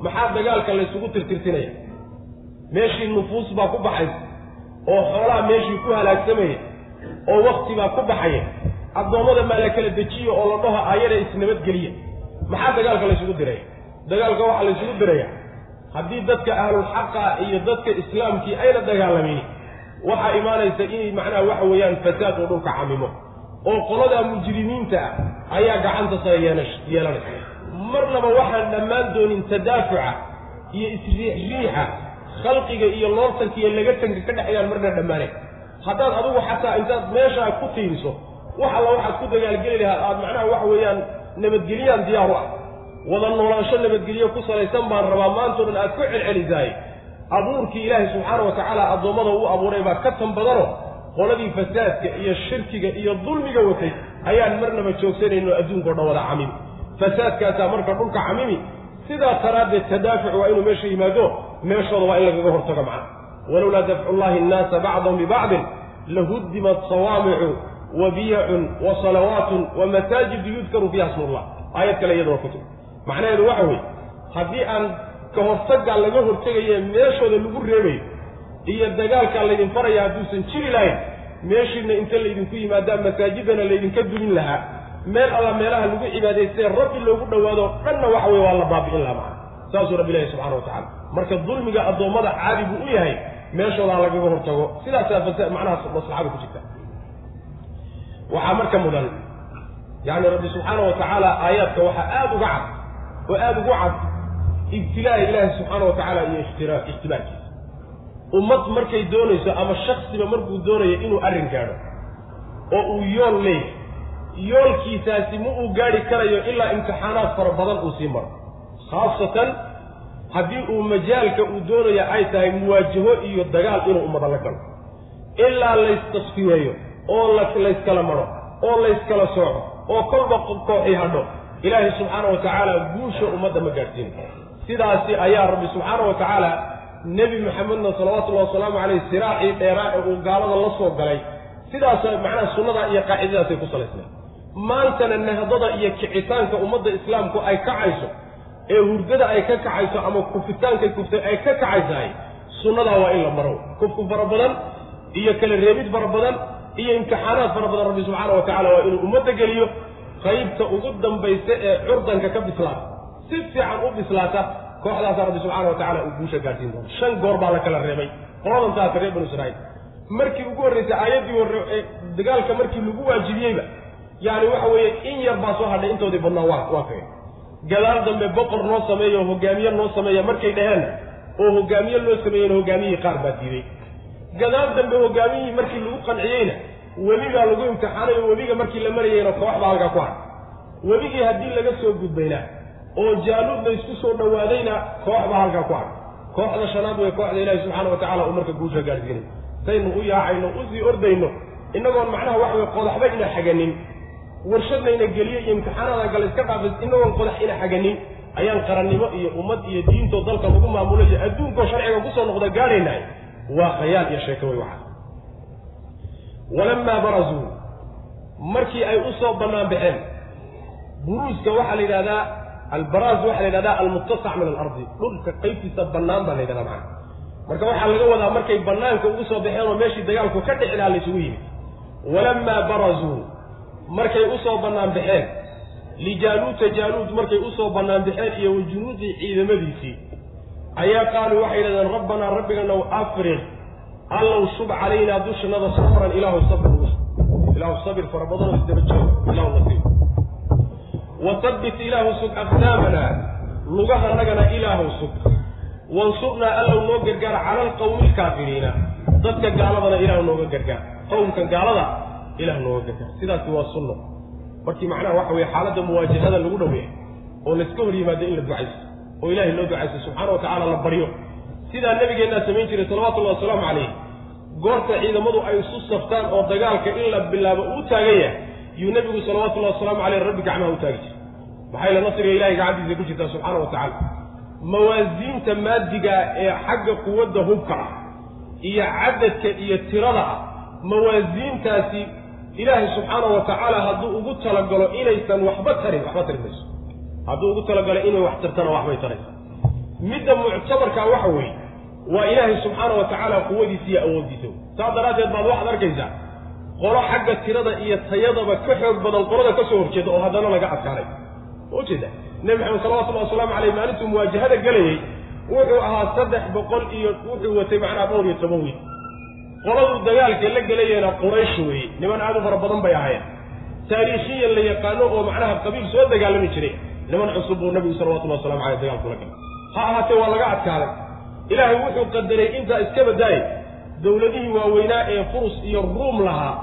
maxaa dagaalka laysugu tirtirtinaya? Meeshii nufuus baa ku baxaysa oo xoolaha meeshii ku halaagsamaya oo wakti baa ku baxaya addoommada maa la kala dejiyo oo la dhaho aayada isnabadgeliya maxaa dagaalka laysugu diraya? Dagaalka waxaa laysugu diraya haddii dadka ahlulxaqa iyo dadka islaamkii ayna dagaalamin waxaa imaanaysa inay macnaha waxa weeyaan fasaad oo dhulka camimo oo qoladaa mujrimiinta ah ayaa gacanta sare yeelanaysa. Marnaba waxaan dhammaan doonin tadaafuca iyo isriixriixa khalqiga iyo looltanka iyo lagatanka ka dhexeeyaan marna dhammaanay haddaad adugu xataa intaad meeshaa ku tiiriso wax alla waxaad ku dagaalgeli lahaa aad macnaha waxa weeyaan nabadgelyaan diyaaru ah wada noolaansho nabadgelyo ku salaysan baan rabaa maantao dhan aad ku celcelisaay abuurkii ilaahay subxaana wa tacaala addoommada uu abuuray baa ka tan badano qoladii fasaadka iyo shirkiga iyo dulmiga watay ayaan marnaba joogsanayno adduunka o dhan wada camimi. Fasaadkaasaa marka dhulka camimi sidaa taraaddeed tadaafuc waa inuu meesha yimaado meeshooda waa in lagaga hortago macna. Walowlaa dafcu llahi annaasa bacdahum bibacdin lahuddimat sawaamicu wa biyacun wa salawaatun wa masaajidu yudkaru fiiha smu llah aayad kale iyaduna kutub macnaheedu waxa weeye haddii aan ka hortaggaa laga hortegaye meeshooda lagu reebayo iyo dagaalkaa laydin faraya hadduusan jiri lahayn meeshiina inta laydinku yimaadaa masaajidana laydinka dumin lahaa meel alla meelaha lagu cibaadaystee rabbi loogu dhowaado dhanna waxa weye waa la baabi'in lahaa macana saasuu rabbi ilahi subxana wa tacala marka dulmiga addoommada caadi buu u yahay meeshoodaa lagaga hortago. Sidaasaa macnaha maslaxada ku jirta. Waxaa marka mudan yacni rabbi subxaana wa tacaala aayaadka waxaa aada uga cad oo aada ugu cad ibtilaaha ilaahi subxaana wa tacaala iyo ixtira ixtibaarkiisa. Ummad markay doonayso ama shaksiba markuu doonayo inuu arrin gaadho oo uu yool leeyahay yoolkiisaasi ma uu gaadhi karayo ilaa imtixaanaad fara badan uu sii maro. Khaasatan haddii uu majaalka uu doonaya ay tahay muwaajaho iyo dagaal inuu ummada la galo. Ilaa laystasfiyeeyo oo layskala maro oo layskala sooco oo kolba kooxi hadho ilaahay subxaana wa tacaala guusha ummadda ma gaadhsiinayo sidaasi ayaa rabbi subxaana wa tacaala nebi maxamedna salawatullahi wasalaamu caleyh siraaxii dheeraa ee uu gaalada la soo galay. Sidaas macnaha sunnadaa iyo qaacidadaasay ku salaysnay maantana nahdada iyo kicitaanka ummadda islaamku ay kacayso ee hurdada ay ka kacayso ama kufitaankay kuftay ay ka kacaysahay sunnadaa waa in la maro kufku fara badan iyo kala reebid fara badan iyo imtixaanaad fara badan rabbi subxaana wa tacala waa inuu ummadda geliyo qaybta ugu dambaysa ee curdanka ka bislaata si fiican u bislaata kooxdaasa rabbi subxana wa tacala uu guusha gaadhsiin doono shan goor baa la kala reebay. Qoladan taata reer banu israiil markii ugu horraysay aayaddii hore ee dagaalka markii lagu waajibiyeyba yacni waxa weeye in yar baa soo hadhay intoodii badnaa waa waa kagay gadaal dambe boqor noo sameeya oo hogaamiye noo sameeya markay dhaheenna oo hogaamiye loo sameeyeyna hogaamiyihii qaar baa diiday gadaal dambe hogaamiyihii markii lagu qanciyeyna webigaa lagu imtixaanay oo webiga markii la marayeyna kooxbaa halkaa ku hadhay webigii haddii laga soo gudbayna oo jaaluud la isku soo dhowaadayna kooxbaa halkaa ku hadhay kooxda shanaad wey kooxda ilaahi subxaana wa tacala uu marka guusha gaadhsiinay saynu u yaacayno u sii ordayno innagoon macnaha waxa weye qodaxba ina xaganin. Warshadna ina geliyo iyo imtixaanaada gala iska dhaafay inagoon qodax ina xaganin. Ayaan qarannimo iyo ummad iyo diintoo dalka lagu maamulo iyo adduunkoo sharciga ku soo noqda gaadhaynay waa khayaal iyo sheeko wey waxaa walamaa barazuu. Markii ay u soo baxeen buruuska waxaa la yidhahdaa albaraaz waxaa la yidhahdaa almuttasac min alardi. Dhulka qaybtiisa bannaan baa la yidhahdaa macana marka waxaa laga wadaa markay bannaanka ugu soo baxeen oo meeshii dagaalku ka dhici laysugu yimid. Walamaa barazuu. Markay u soo bannaan baxeen lijaaluuta jaaluud markay u soo bannaan baxeen iyo wa junuudii ciidamadiisii. Ayaa qaaluu waxay yidhahdeen rabbanaa rabbiganow afriq allow shub calaynaa dushanada sabran ilaahu sabr ilaahu sabir fara badanoo isdaba jooga ilaahu nasiib wa habbit ilaahu sug aqdaamana lugahanagana ilaahu sug wansurnaa allow noo gargaar cala alqawmi alkaafiriina dadka gaaladana ilaahu nooga gargaar. Qowmkan gaalada ilah nooga gargaar. Sidaasi waa sunno markii macnaha waxa weye xaaladda muwaajahada lagu dhaweeyo oo layska hor yimaado in la ducayso oo ilaahay loo ducayso subxaana wa tacaala la baryo sidaa nabigeennaa samayn jiray salawatullahi wasalaamu calayh goorta ciidamadu ay isu saftaan oo dagaalka in la bilaabo uu taagan yahay yuu nebigu salawatullahi wasalaamu caleyh rabbi gacmaha u taagi jiray. Maxaa yale nasriga ilahay gacantiisa ku jirtaa subxaana wa tacaala. Mawaasiinta maadiga ee xagga quwadda hubka ah iyo cadadka iyo tirada ah mawaasiintaasi ilaahay subxaana wa tacaala hadduu ugu talagalo inaysan waxba tarin waxba tari mayso. Hadduu ugu talagalo inay wax tartana waxbay taraysa midda muctabarkaa waxa weeye waa ilaahay subxaana wa tacaala quwadiisa iyo awooddiisa. Saas daraaddeed baad waxaad arkaysaa qolo xagga tirada iyo tayadaba ka xoog badan qolada ka soo horjeeda oo haddana laga adkaanay ujeeda nebi maxamed salawatullahi wasalaamu caleyh maalintuu muwaajahada gelayey wuxuu ahaa saddex boqol iyo wuxuu watay macnaha dhowr iyo toban wiil. Qoladuu dagaalka la gelayena quraysh weeye niman aad u fara badan bay ahayen taariikhiyan la yaqaano oo macnaha qabiil soo dagaalami jiray niman cusub buu nabigu salawatullahi wasalamu caleyh dagaalku la galay ha ahaatee waa laga adkaaday ilaahay wuxuu qadaray intaa iska badaayay dowladihii waaweynaa ee furus iyo ruum lahaa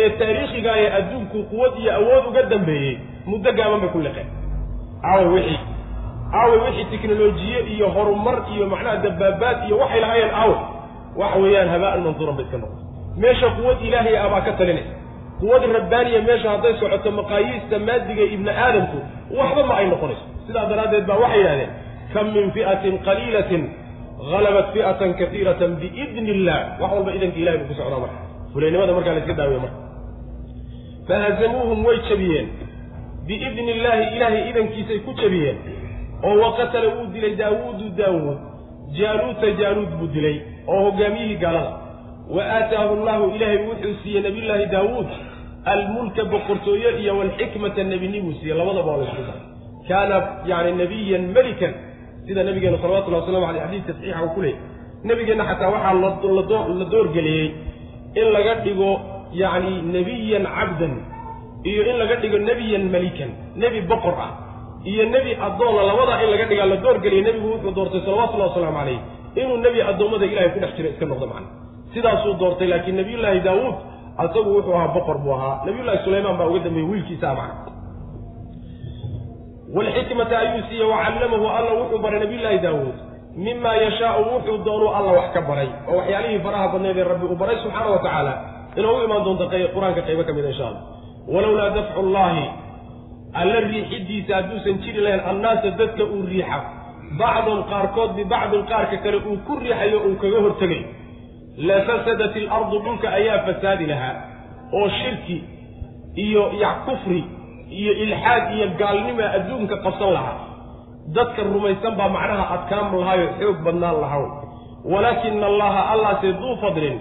ee taariikhiga ee adduunku quwad iyo awood uga dambeeyey muddo gaaban bay ku liqeen. Aawe wixii. Aawe wixii teknolojiye iyo horumar iyo macnaha dabaabaad iyo waxay lahaayeen aawe. Waxa weeyaan habaan mansuuran bay iska noqotay. Meesha quwad ilaahay ah baa ka talinaysa quwad rabbaaniya meesha hadday socoto maqaayiista maadiga ibni aadamku waxba ma ay noqonayso. Sidaa daraaddeed baa waxay yidhahdeen kam min fi'atin qaliilatin halabat fi'atan kaiiratan biidni illah wax walba idanka ilahay buu ku socdaa marka fulaynimada markaa la iska daawiye marka fahazamuuhum way jabiyeen biidni illaahi ilaahay idankiisay ku jabiyeen oo waqatala wuu dilay daawuudu daawuud jaaluuta jaaluud buu dilay oo hogaamiyihii gaalada wa aataahu llahu ilaahay wuxuu siiyey nabiyullaahi daawuud almulka boqortooye iyo walxikmata nebinimuu siiyey labadaba waa laysku daray kaana yani nebiyan melikan sida nabigeena salawatullahi waslamu aleyh xadiiska saxiixa uu ku leeyay nebigeenna xataa waxaa la doorgeliyey in laga dhigo yacni nebiyan cabdan iyo in laga dhigo nebiyan melikan nebi boqor ah iyo nebi addoona labadaa in laga dhigaa la doorgeliyay nebigu wuxuu doortay salawatullahi wasalaamu calayh inuu nebi addoommada ilahay ku dhex jiro iska noqdo macna. Sidaasuu doortay laakiin nabiyullaahi daawuud asagu wuxuu ahaa boqor buu ahaa. Nabiyullahi sulaymaan baa uga dambeeyey wiilkiisaa macna walxikmata ayuu siiyey wacallamahu alla wuxuu baray nabiyullaahi daawuud mima yashaau wuxuu doonuu alla wax ka baray oo waxyaalihii faraha badneed ee rabbi uu baray subxaana wa tacaala inoogu imaan doonta qur'aanka qaybo ka mida insha allah walowlaa dafcu llahi alla riixidiisa hadduusan jiri lahayn annaasa dadka uu riixa bacdun qaarkood bibacdin qaarka kale uu ku riixayo uu kaga hortegay lafasadat ilardu dhulka ayaa fasaadi lahaa oo shirki iyo yac kufri iyo ilxaad iyo gaalnima adduunka qabsan lahaa. Dadka rumaysan baa macnaha adkaan lahaayo xoog badnaan lahaw. Walaakina allaha allaase duu fadlin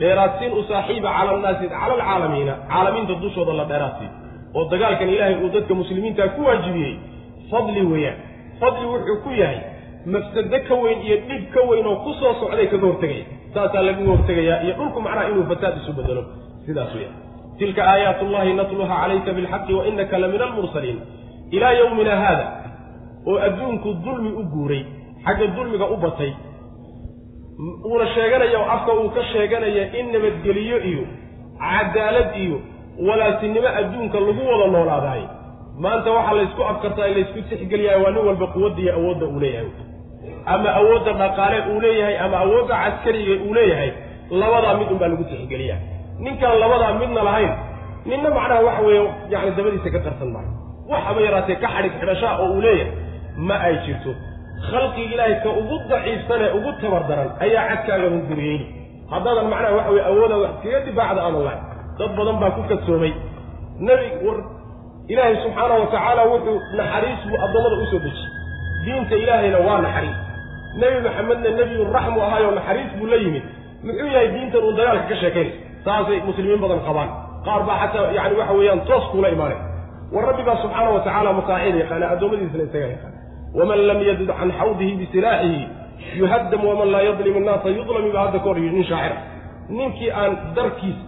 dheeraadsiin u saaxiiba cala annaasi cala alcaalamiina caalamiinta dushooda la dheeraadsiin oo dagaalkan ilaahay uu dadka muslimiinta ku waajibiyey fadli weeyaan. Fadli wuxuu ku yahay mafsado ka weyn iyo dhib ka weyn oo ku soo socday kaga hortegaya saasaa lagu hortegayaa iyo dhulku macnaha inuu fasaad isu bedelo sidaas weeyaan tilka aayaat ullahi natluha calayka bilxaqi wa inaka la min almursaliin ilaa yowmina haada oo adduunku dulmi u guuray xagga dulmiga u batay uuna sheeganaya afka uu ka sheeganaya in nabadgeliyo iyo cadaalad iyo walaaltinimo adduunka lagu wada noolaadaay. Maanta waxaa laysku afkartaa laysku tixgeliyaa waa nin walba quwadda iyo awoodda uu leeyahay. Ama awoodda dhaqaale uu leeyahay ama awoodda caskariga uu leeyahay labadaa mid unbaa lagu tixgeliyaa ninkaan labadaa midna lahayn ninna macnaha waxa weeye yani dabadiisa ka qarsan maayo waxaba yaraatee ka xadhig xidhashaa oo uu leeyahay ma ay jirto. Khalqiga ilaahay ka ugu daciifsanee ugu tabar daran ayaa cadkaaga hunguriyeyni haddaadan macnaha waxa weye awooda wax kaga difaacda aadan lahay dad badan baa ku kadsoomay nebi war ilaahay subxaana wa tacaala wuxuu naxariis buu addoommada u soo dejiyey. Diinta ilaahayna waa naxariis. Nebi maxamedna nebiyu raxmu ahaayoo naxariis buu la yimid. Muxuu yahay diintan uun dagaalka ka sheekaynay saasay muslimiin badan qabaan. Qaar baa xataa yani waxa weeyaan toos kuula imaanay war rabbi baa subxaana wa tacala masaaxida yaqaana addoommadiisna isaga yaqaana waman lam yadud can xawdihi bisilaaxihi yuhaddam waman laa yadlim innaasa yudlami baa hadda ka nin shaacira. Ninkii aan darkiisa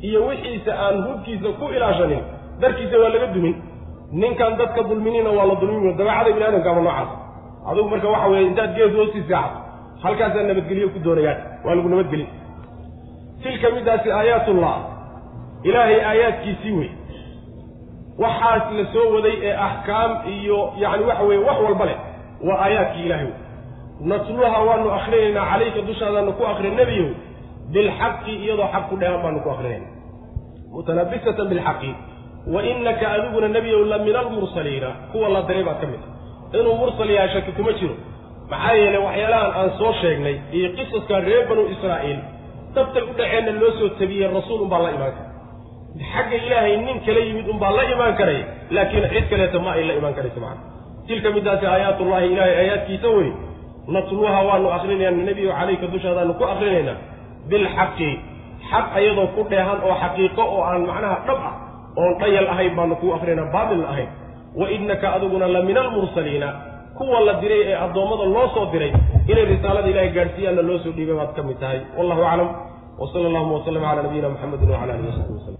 iyo wixiisa aan hubkiisa ku ilaashanin darkiisa waa laga dumin. Ninkaan dadka dulminina waa la dulmin dabeecada bini aadamka ama noocaas. Adigu marka waxa weeye intaad gees hoostii seexato halkaasaa nabadgelyo ku doonayaan waa lagu nabadgelin tilka middaasi aayaatullah ilaahay aayaadkiisii wey waxaas la soo waday ee axkaam iyo yacni waxa weeye wax walba leh waa aayaadkii ilaahay wey natluha waanu akrinaynaa calayka dushaadaanu ku akrin nebiyow bilxaqi iyadoo xaq ku dheehan baanu ku akrinayna mutanabisatan bilxaqi. Wa inaka adiguna nebiyow la min almursaliina kuwa la diray baad ka mid inuu mursal yahay shaki kuma jiro. Maxaa yeelay waxyaalahan aan soo sheegnay iyo qisaskaa reer banu israa'iil dabtay u dhaceenna loo soo tabiyey rasuul unbaa la imaan kara xagga ilaahay nin kala yimid unbaa la imaan karay laakiin cid kaleeta ma ay la imaan karayso macana tilka middaasi aayaatullahi ilaahay aayaadkiisa wey natluha waanu akrinayna nebiyo calayka dushaadaanu ku akrinaynaa bilxaqi. Xaq ayadoo ku dheehan oo xaqiiqo oo aan macnaha dhab ah oon dhayal ahayn baanu kuu akrinaa baatilna ahayn. Wa innaka adiguna la min almursaliina kuwa la diray ee addoommada loo soo diray inay risaalada ilahay gaadhsiiyaanna loo soo dhiibay baad ka mid tahay. Wallahu aclam. Wa sala allahuma wasalam cala nabiyina muxamedin wacala alihi wasaxbi wasalam